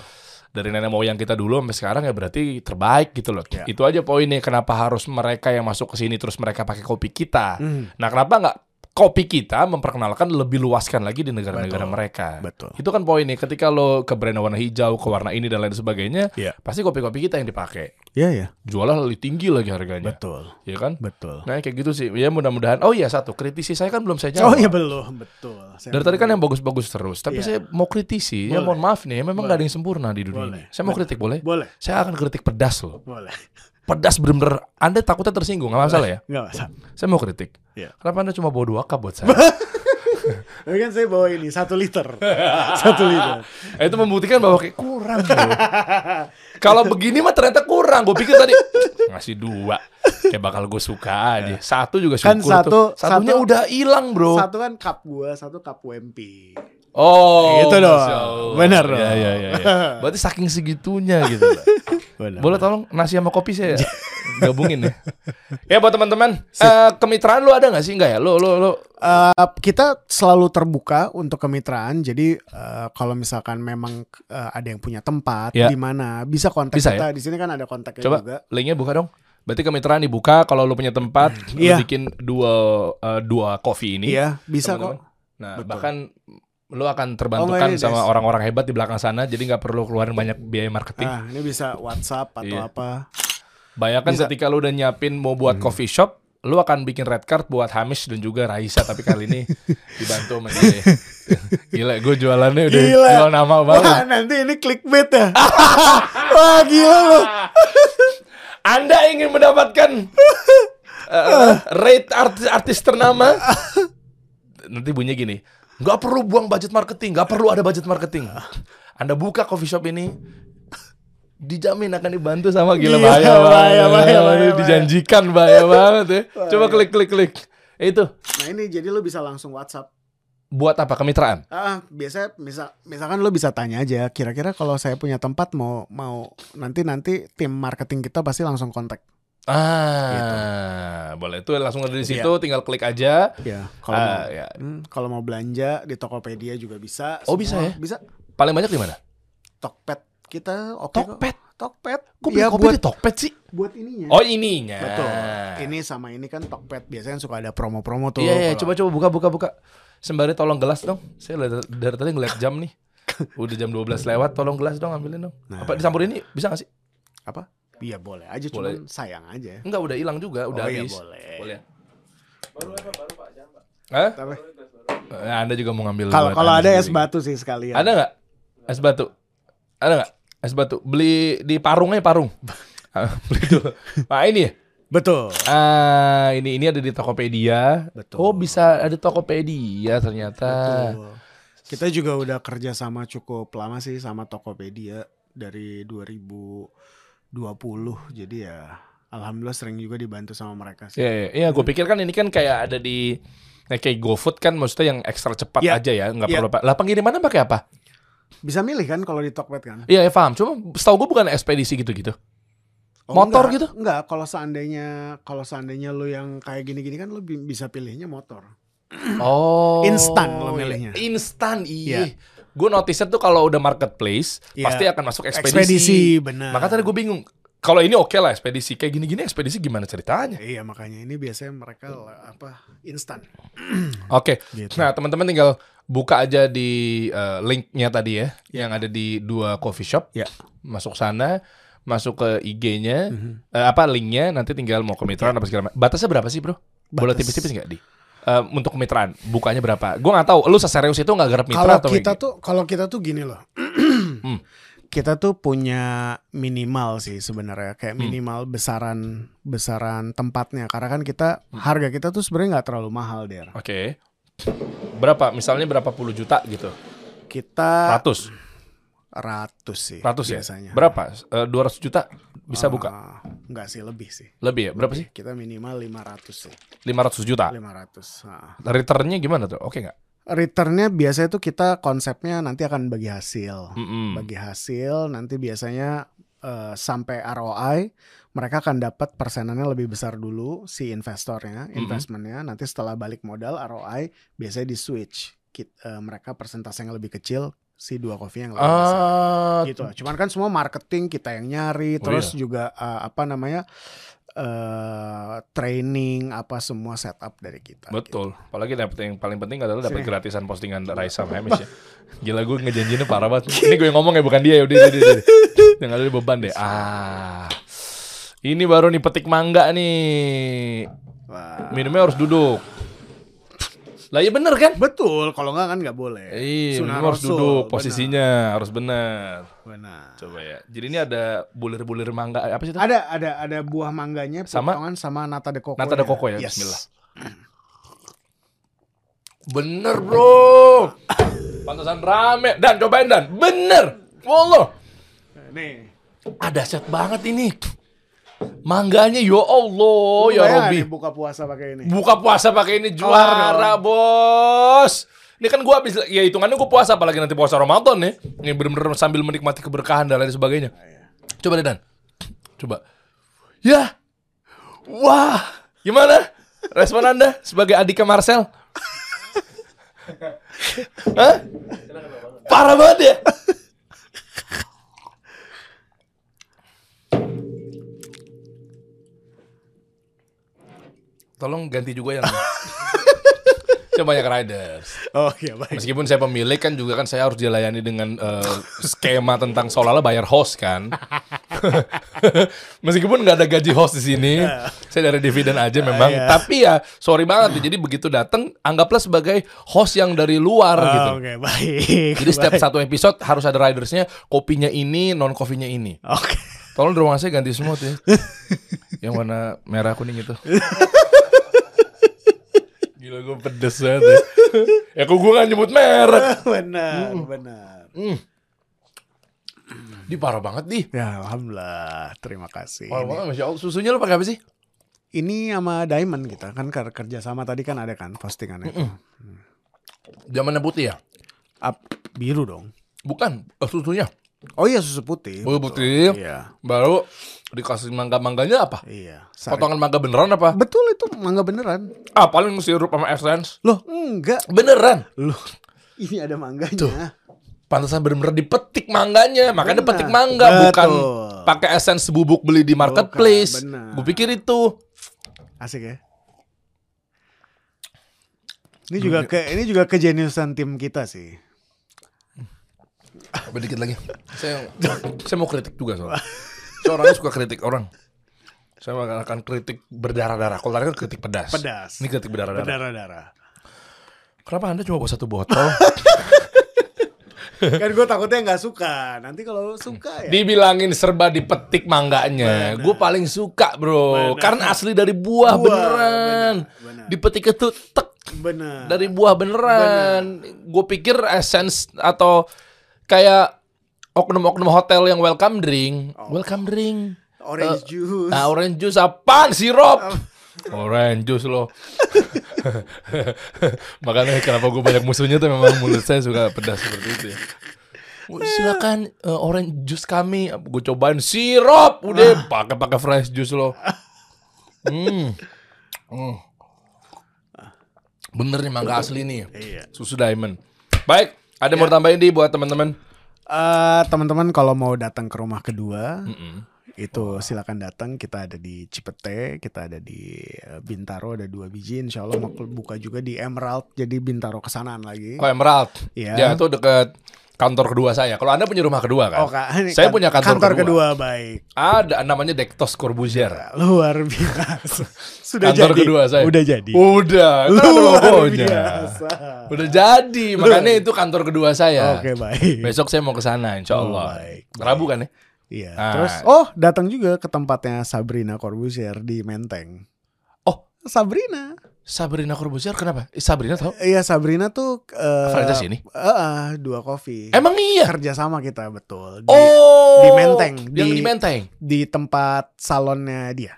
Dari nenek moyang kita dulu sampai sekarang ya berarti terbaik gitu loh. Ya. Itu aja poinnya kenapa harus mereka yang masuk ke sini terus mereka pakai kopi kita. Hmm, Nah, kenapa nggak kopi kita memperkenalkan lebih luaskan lagi di negara-negara mereka? betul Itu kan poinnya. Ketika lo ke brand warna hijau, ke warna ini dan lain sebagainya, Iya. pasti kopi-kopi kita yang dipakai. ya ya Jualnya lebih tinggi lagi harganya. betul Ya kan? betul Nah kayak gitu sih. Ya mudah-mudahan. Oh iya satu kritisi saya kan belum saya jawab. oh iya belum betul Saya Dari tadi kan yang bagus-bagus terus. Tapi Iya. saya mau kritisi. Ya Boleh. mohon maaf nih. Memang Boleh. gak ada yang sempurna di dunia Boleh. ini. Saya mau kritik boleh? boleh Saya akan kritik pedas loh. boleh Pedas bener-bener. Anda takutnya tersinggung. Gak masalah ya. nggak masalah Saya mau kritik. Iya. Kenapa Anda cuma bawa dua cup buat saya? Tapi kan saya bawa ini satu liter, satu liter. Eh, itu membuktikan bahwa kayak kurang. Kalau begini mah ternyata kurang. Gue pikir tadi ngasih dua, kayak bakal gue suka aja. Satu juga syukur Kan satu- tuh. Satunya satu- udah hilang bro. Satu kan cup gua, satu cup WMP. Oh, Gitu dong. Allah. Bener Ya, dong. ya, ya, ya. Berarti saking segitunya gitu. Lah. Boleh tolong nasi sama kopi saya gabungin ya. Ya buat teman-teman, eh, kemitraan lu ada nggak sih? Enggak ya? Lu lu lu Eh, kita selalu terbuka untuk kemitraan. Jadi eh, kalau misalkan memang eh, ada yang punya tempat Ya. di mana bisa kontak Bisa kita. Di sini kan ada kontaknya coba juga. linknya buka dong. Berarti kemitraan dibuka kalau lu punya tempat, lu Iya. bikin dua eh, dua coffee ini. Iya, bisa teman-teman. kok. Nah, Betul. bahkan lu akan Oh, terbantukan ini, sama orang-orang hebat di belakang sana, jadi nggak perlu keluarin banyak biaya marketing. Nah, ini bisa WhatsApp atau Iya. apa. Bayangkan Bisa. Hmm. ketika lu udah nyiapin mau buat coffee shop, lu akan bikin red card buat Hamish dan juga Raisa, tapi kali ini dibantu sama dia. Gila, gue jualannya udah Gila. jual nama banget. Wah, nanti ini clickbait ya. Wah, gila lu. Anda ingin mendapatkan uh, rate artis, artis ternama? Nanti bunyinya gini, nggak perlu buang budget marketing, nggak perlu ada budget marketing. Anda buka coffee shop ini, dijamin akan dibantu sama gila Gila, bahaya, bahaya, bahaya, bahaya, bahaya. dijanjikan bahaya banget ya. Coba Bahaya. klik klik klik. Eh, Itu Nah, ini jadi lu bisa langsung WhatsApp. buat apa kemitraan? Ah, biasanya misal misalkan lu bisa tanya aja, kira-kira kalau saya punya tempat mau mau nanti nanti tim marketing kita pasti langsung kontak. Ah, boleh itu langsung ada di situ, Iya. tinggal klik aja. Ya, kalau Ah, mau ya. Hmm, kalau mau belanja di Tokopedia juga bisa. Oh, bisa ya? Bisa. Paling banyak di mana? Tokped kita oke kok. Tokped. Tokped. Kok beli Iya, kopi buat di Tokped sih? buat ininya. Oh ininya. Betul. Ini sama ini kan Tokped biasanya suka ada promo-promo tuh. Iya, iya, Kalau- coba coba buka. Sembari tolong gelas dong. Saya dari tadi ngeliat jam nih. Udah jam 12 lewat, tolong gelas dong ambilin dong. Nah. Apa dicampur ini bisa gak sih? apa? Iya boleh aja, Boleh. cuman sayang aja. Enggak, udah hilang juga, udah oh iya habis. boleh. Boleh. Hah? Tapi Eh, Anda juga mau ngambil Kalau kalau ada es batu sih sekalian. Ada nggak es batu? Ada nggak es batu? Beli di parungnya parung. Beli dulu. Nah ini ya. Betul. Ah ini ini ada di Tokopedia. Betul. Oh bisa ada Tokopedia ternyata. Betul. Kita juga udah kerja sama cukup lama sih sama Tokopedia dari 2020. Jadi ya alhamdulillah sering juga dibantu sama mereka sih. Iya, iya, iya. Gue pikir kan ini kan kayak ada di nah, kayak GoFood kan maksudnya yang ekstra cepat Iya. aja ya, nggak Iya. perlu pak. Lah pengirimannya pakai apa? Bisa milih kan kalau di Tokped kan? Iya, ya, paham. Cuma setahu gue bukan ekspedisi gitu-gitu. Motor enggak, gitu? Enggak, kalau seandainya kalau seandainya lu yang kayak gini-gini kan lu bi- bisa pilihnya motor. Oh. Instan lo milihnya. Instan, iya. Gue notice tuh kalau udah marketplace Iya. pasti akan masuk ekspedisi. Ekspedisi, benar. Maka tadi gue bingung. Kalau ini oke lah ekspedisi kayak gini-gini ekspedisi gimana ceritanya? Iya makanya ini biasanya mereka apa instan. Oke. Gitu. Nah, teman-teman tinggal buka aja di eh, linknya tadi ya, yang ada di dua coffee shop. Ya. Masuk sana, masuk ke IG-nya, Mhm. eh, apa linknya, nanti tinggal mau kemitraan apa segala macam. Batasnya berapa sih, Bro? Boleh Batas- tipis-tipis nggak di? Eh, untuk kemitraan, bukanya berapa? Gue nggak tahu. Lu seserius itu nggak garap mitra Kalau atau kita tuh kalau kita tuh gini loh. Hmm. Kita tuh punya minimal sih sebenarnya kayak Hmm. minimal besaran besaran tempatnya karena kan kita Hmm. harga kita tuh sebenarnya nggak terlalu mahal der. Oke. Berapa? Misalnya berapa puluh juta gitu? Kita Ratus? ratus sih Ratus ya? biasanya. Berapa? Dua ratus juta bisa Ah, buka? Enggak sih lebih sih. Lebih ya? Berapa sih? Kita minimal 500 sih. 500 juta. 500. Nah. Returnnya gimana tuh? Oke nggak? Returnnya biasanya tuh kita konsepnya nanti akan bagi hasil. Mm-mm. bagi hasil nanti biasanya eh, sampai ROI mereka akan dapat persenannya lebih besar dulu si investornya investmentnya nanti setelah balik modal ROI biasanya di switch Kit- eh, mereka persentase yang lebih kecil si dua coffee yang lebih besar Ah, gitu cuman kan semua marketing kita yang nyari Oh, terus iya. juga eh, apa namanya eh training apa semua setup dari kita gitu. betul. Apalagi dapet yang paling penting adalah dapat gratisan postingan Raisa Hamish ya. Gila gue ngejanjinya parah banget. Ini gue yang ngomong ya bukan dia ya. Udah, udah, udah. Yang ada beban deh. Ah. Ini baru nih petik mangga nih. Wah. Minumnya harus duduk. Lah iya bener kan? betul kalau nggak kan nggak boleh Iya, harus duduk. Posisinya harus benar. benar Coba ya. Jadi ini ada bulir-bulir mangga apa sih itu? Ada ada ada buah mangganya Sama? potongan sama nata de coco. Nata de coco ya, Yes. bismillah. Bener bro Pantesan rame Dan cobain Dan Bener Wallah Nih. Ada set banget ini. Mangganya ya Allah Lu ya Robi. nih buka puasa pakai ini. Buka puasa pakai ini juara, Bos. Ini kan gua habis ya hitungannya gua puasa apalagi nanti puasa Ramadan nih. Ini bener-bener sambil menikmati keberkahan dan lain sebagainya. Coba deh Dan. Coba. Ya. Wah. Gimana? Respon Anda sebagai adiknya Marcel? Hah? Parah banget ya? Tolong ganti juga yang Saya banyak riders. Oh iya baik. Meskipun saya pemilik kan juga kan saya harus dilayani dengan eh, skema tentang seolah-olah bayar host kan. Meskipun nggak ada gaji host di sini, saya dari dividen aja memang. Iya. Tapi ya sorry banget, jadi begitu datang anggaplah sebagai host yang dari luar Oh, gitu. Oke baik. Jadi setiap Baik. satu episode harus ada ridersnya, kopinya ini, non kopinya ini. Oke. Tolong di rumah saya ganti semua tuh ya. Yang warna merah kuning itu. Gila gue pedes banget ya. ya kok gue gak nyebut merek. benar, benar. Hmm. Di parah banget di. Ya alhamdulillah, terima kasih. Parah banget Masya Allah. Susunya lo pakai apa sih? ini sama Diamond kita kan ker- kerja sama tadi kan ada kan postingannya. itu. Zamannya putih ya? Up, biru dong. Bukan, eh, susunya. Oh iya susu putih. Betul. putih. Iya. Baru dikasih mangga-mangganya apa? Iya. Sari- Potongan mangga beneran apa? Betul itu mangga beneran. Ah, paling sirup sama essence. Loh, enggak. Beneran. Loh, ini ada mangganya. Pantesan bener-bener dipetik mangganya. Makanya Benar. petik mangga Betul. bukan pakai essence bubuk beli di marketplace. Gue pikir itu. Asik ya. Ini juga ke ini juga kejeniusan tim kita sih. Coba dikit lagi. Saya saya mau kritik juga soalnya. Saya orangnya suka kritik orang. Saya akan- kritik berdarah-darah. Kalau tadi kan kritik pedas. Pedas. Ini kritik berdarah-darah. Berdarah-darah. Kenapa Anda cuma bawa satu botol? kan gue takutnya nggak suka. Nanti kalau suka ya. Dibilangin serba dipetik mangganya. Gue paling suka, Bro. Benar. Karena asli dari buah, Buah, beneran. benar, benar. Dipetik itu tek Benar. dari buah beneran. Gue pikir essence atau kayak oknum-oknum hotel yang welcome drink. Welcome drink. orange Eh, juice. Nah, orange juice apaan? Sirup. Orange juice lo. Makanya kenapa gue banyak musuhnya tuh memang mulut saya suka pedas seperti itu ya. "Oh, Silakan eh, orange juice kami. Gue cobain sirup. Udah pakai pakai fresh juice lo. Hmm. Hmm. Bener nih mangga asli nih. Iya. Susu diamond. Baik, ada yang mau tambahin di buat teman-teman? Eh, teman-teman kalau mau datang ke rumah kedua, Mm-mm. itu silakan datang. Kita ada di Cipete, kita ada di eh, Bintaro ada dua biji. Insya Allah mau buka juga di Emerald. Jadi Bintaro kesanaan lagi. Oh Emerald. Iya. Ya itu dekat kantor kedua saya. Kalau anda punya rumah kedua kan? Oh, Kak, ini Saya kan- punya kantor kedua. baik. Ada namanya Dektos Corbuzier. Luar biasa. Sudah Kantor jadi. kedua saya. Udah jadi. Udah, kan Luar logonya. biasa. Udah jadi, makanya itu kantor kedua saya. Oke, baik. Besok saya mau ke sana insya Oh, Allah. baik, Rabu kan ya? Iya. Ah. Terus oh, datang juga ke tempatnya Sabrina Corbuzier di Menteng. Oh, Sabrina. Sabrina Corbuzier kenapa? Eh, Sabrina tahu? Iya, Sabrina tuh Franchise ini? eh, eh, dua kopi. Emang iya? kerja sama kita betul. Di, Oh, di Menteng, Yang di- di Menteng. di tempat salonnya dia.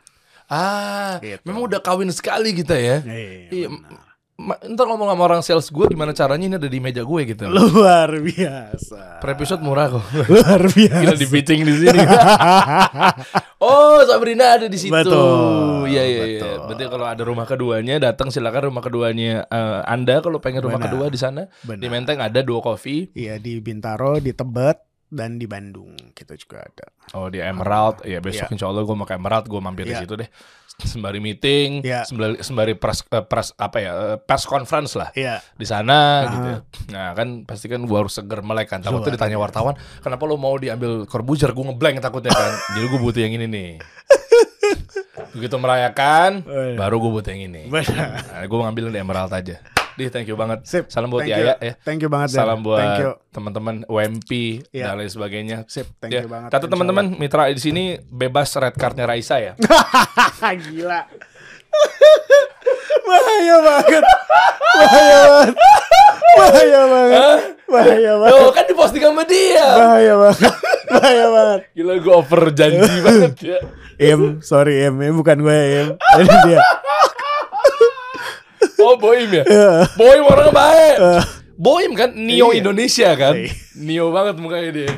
Ah, Gitu. memang udah kawin sekali kita ya. Iya, Iya, benar. Ntar ngomong sama orang sales gue gimana caranya ini ada di meja gue gitu. Luar biasa. Per episode murah kok. Luar biasa. Gila di pitching di sini. oh, Sabrina ada di situ. Betul, Iya iya iya. Berarti kalau ada rumah keduanya datang silakan rumah keduanya eh, Anda kalau pengen rumah Benar. kedua di sana. Di Benar. Menteng ada dua coffee. Iya di Bintaro, di Tebet, dan di Bandung kita juga ada. Oh di Emerald. Ya besok Iya. insya Allah gue mau ke Emerald. Gue mampir di Iya. situ deh. Sembari meeting, Iya. sembari, sembari press, eh, press apa ya eh, press conference lah Iya. di sana Ah. gitu. Nah kan pasti kan gue harus seger melek kan. Takutnya ditanya wartawan, kenapa lo mau diambil Corbuzier? Gue ngeblank takutnya kan. Jadi gue butuh yang ini nih. Begitu merayakan, Oh, iya. baru gue butuh yang ini. Nah, gue ngambil di Emerald aja. Di thank you banget. Sip. Salam buat Thank Yaya you. ya. Thank you banget. Salam buat teman-teman UMP Iya. dan lain sebagainya. Sip, thank Ya, you banget. Insya teman-teman, mitra di sini bebas red cardnya Raisa ya. Gila. Bahaya banget. Bahaya banget. Bahaya banget. Bahaya banget. Tuh kan diposting sama dia. Bahaya banget. Bahaya banget. Gila gue over janji banget ya. Im, sorry Im, Im bukan gue Im. Ini dia. Oh Boim ya? Iya. Boim orangnya baik. Boim kan Neo Iya. Indonesia kan? Iya. Neo banget mukanya dia.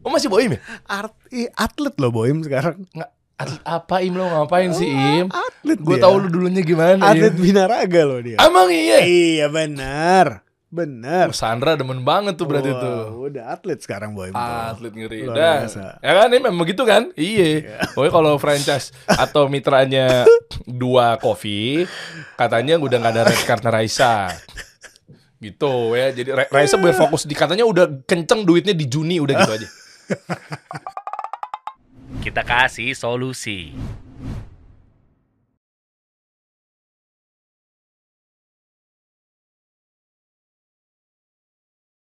Oh masih Boim ya? Art, atlet loh Boim sekarang. Nggak, atlet apa Im lo ngapain sih Im? Atlet Gue tahu lu dulunya gimana Atlet Im. binaraga loh dia. Emang iya? Iya benar. Benar. Oh, Sandra demen banget tuh berarti Wah, tuh. Udah atlet sekarang tuh. Atlet ngeri. Luar biasa. Ya kan ini memang begitu kan? Iya. Pokoknya kalau franchise atau mitranya dua coffee, katanya udah nggak ada red karena Raisa. Gitu ya. Jadi Ra- Raisa biar fokus di katanya udah kenceng duitnya di Juni udah gitu aja. Kita kasih solusi.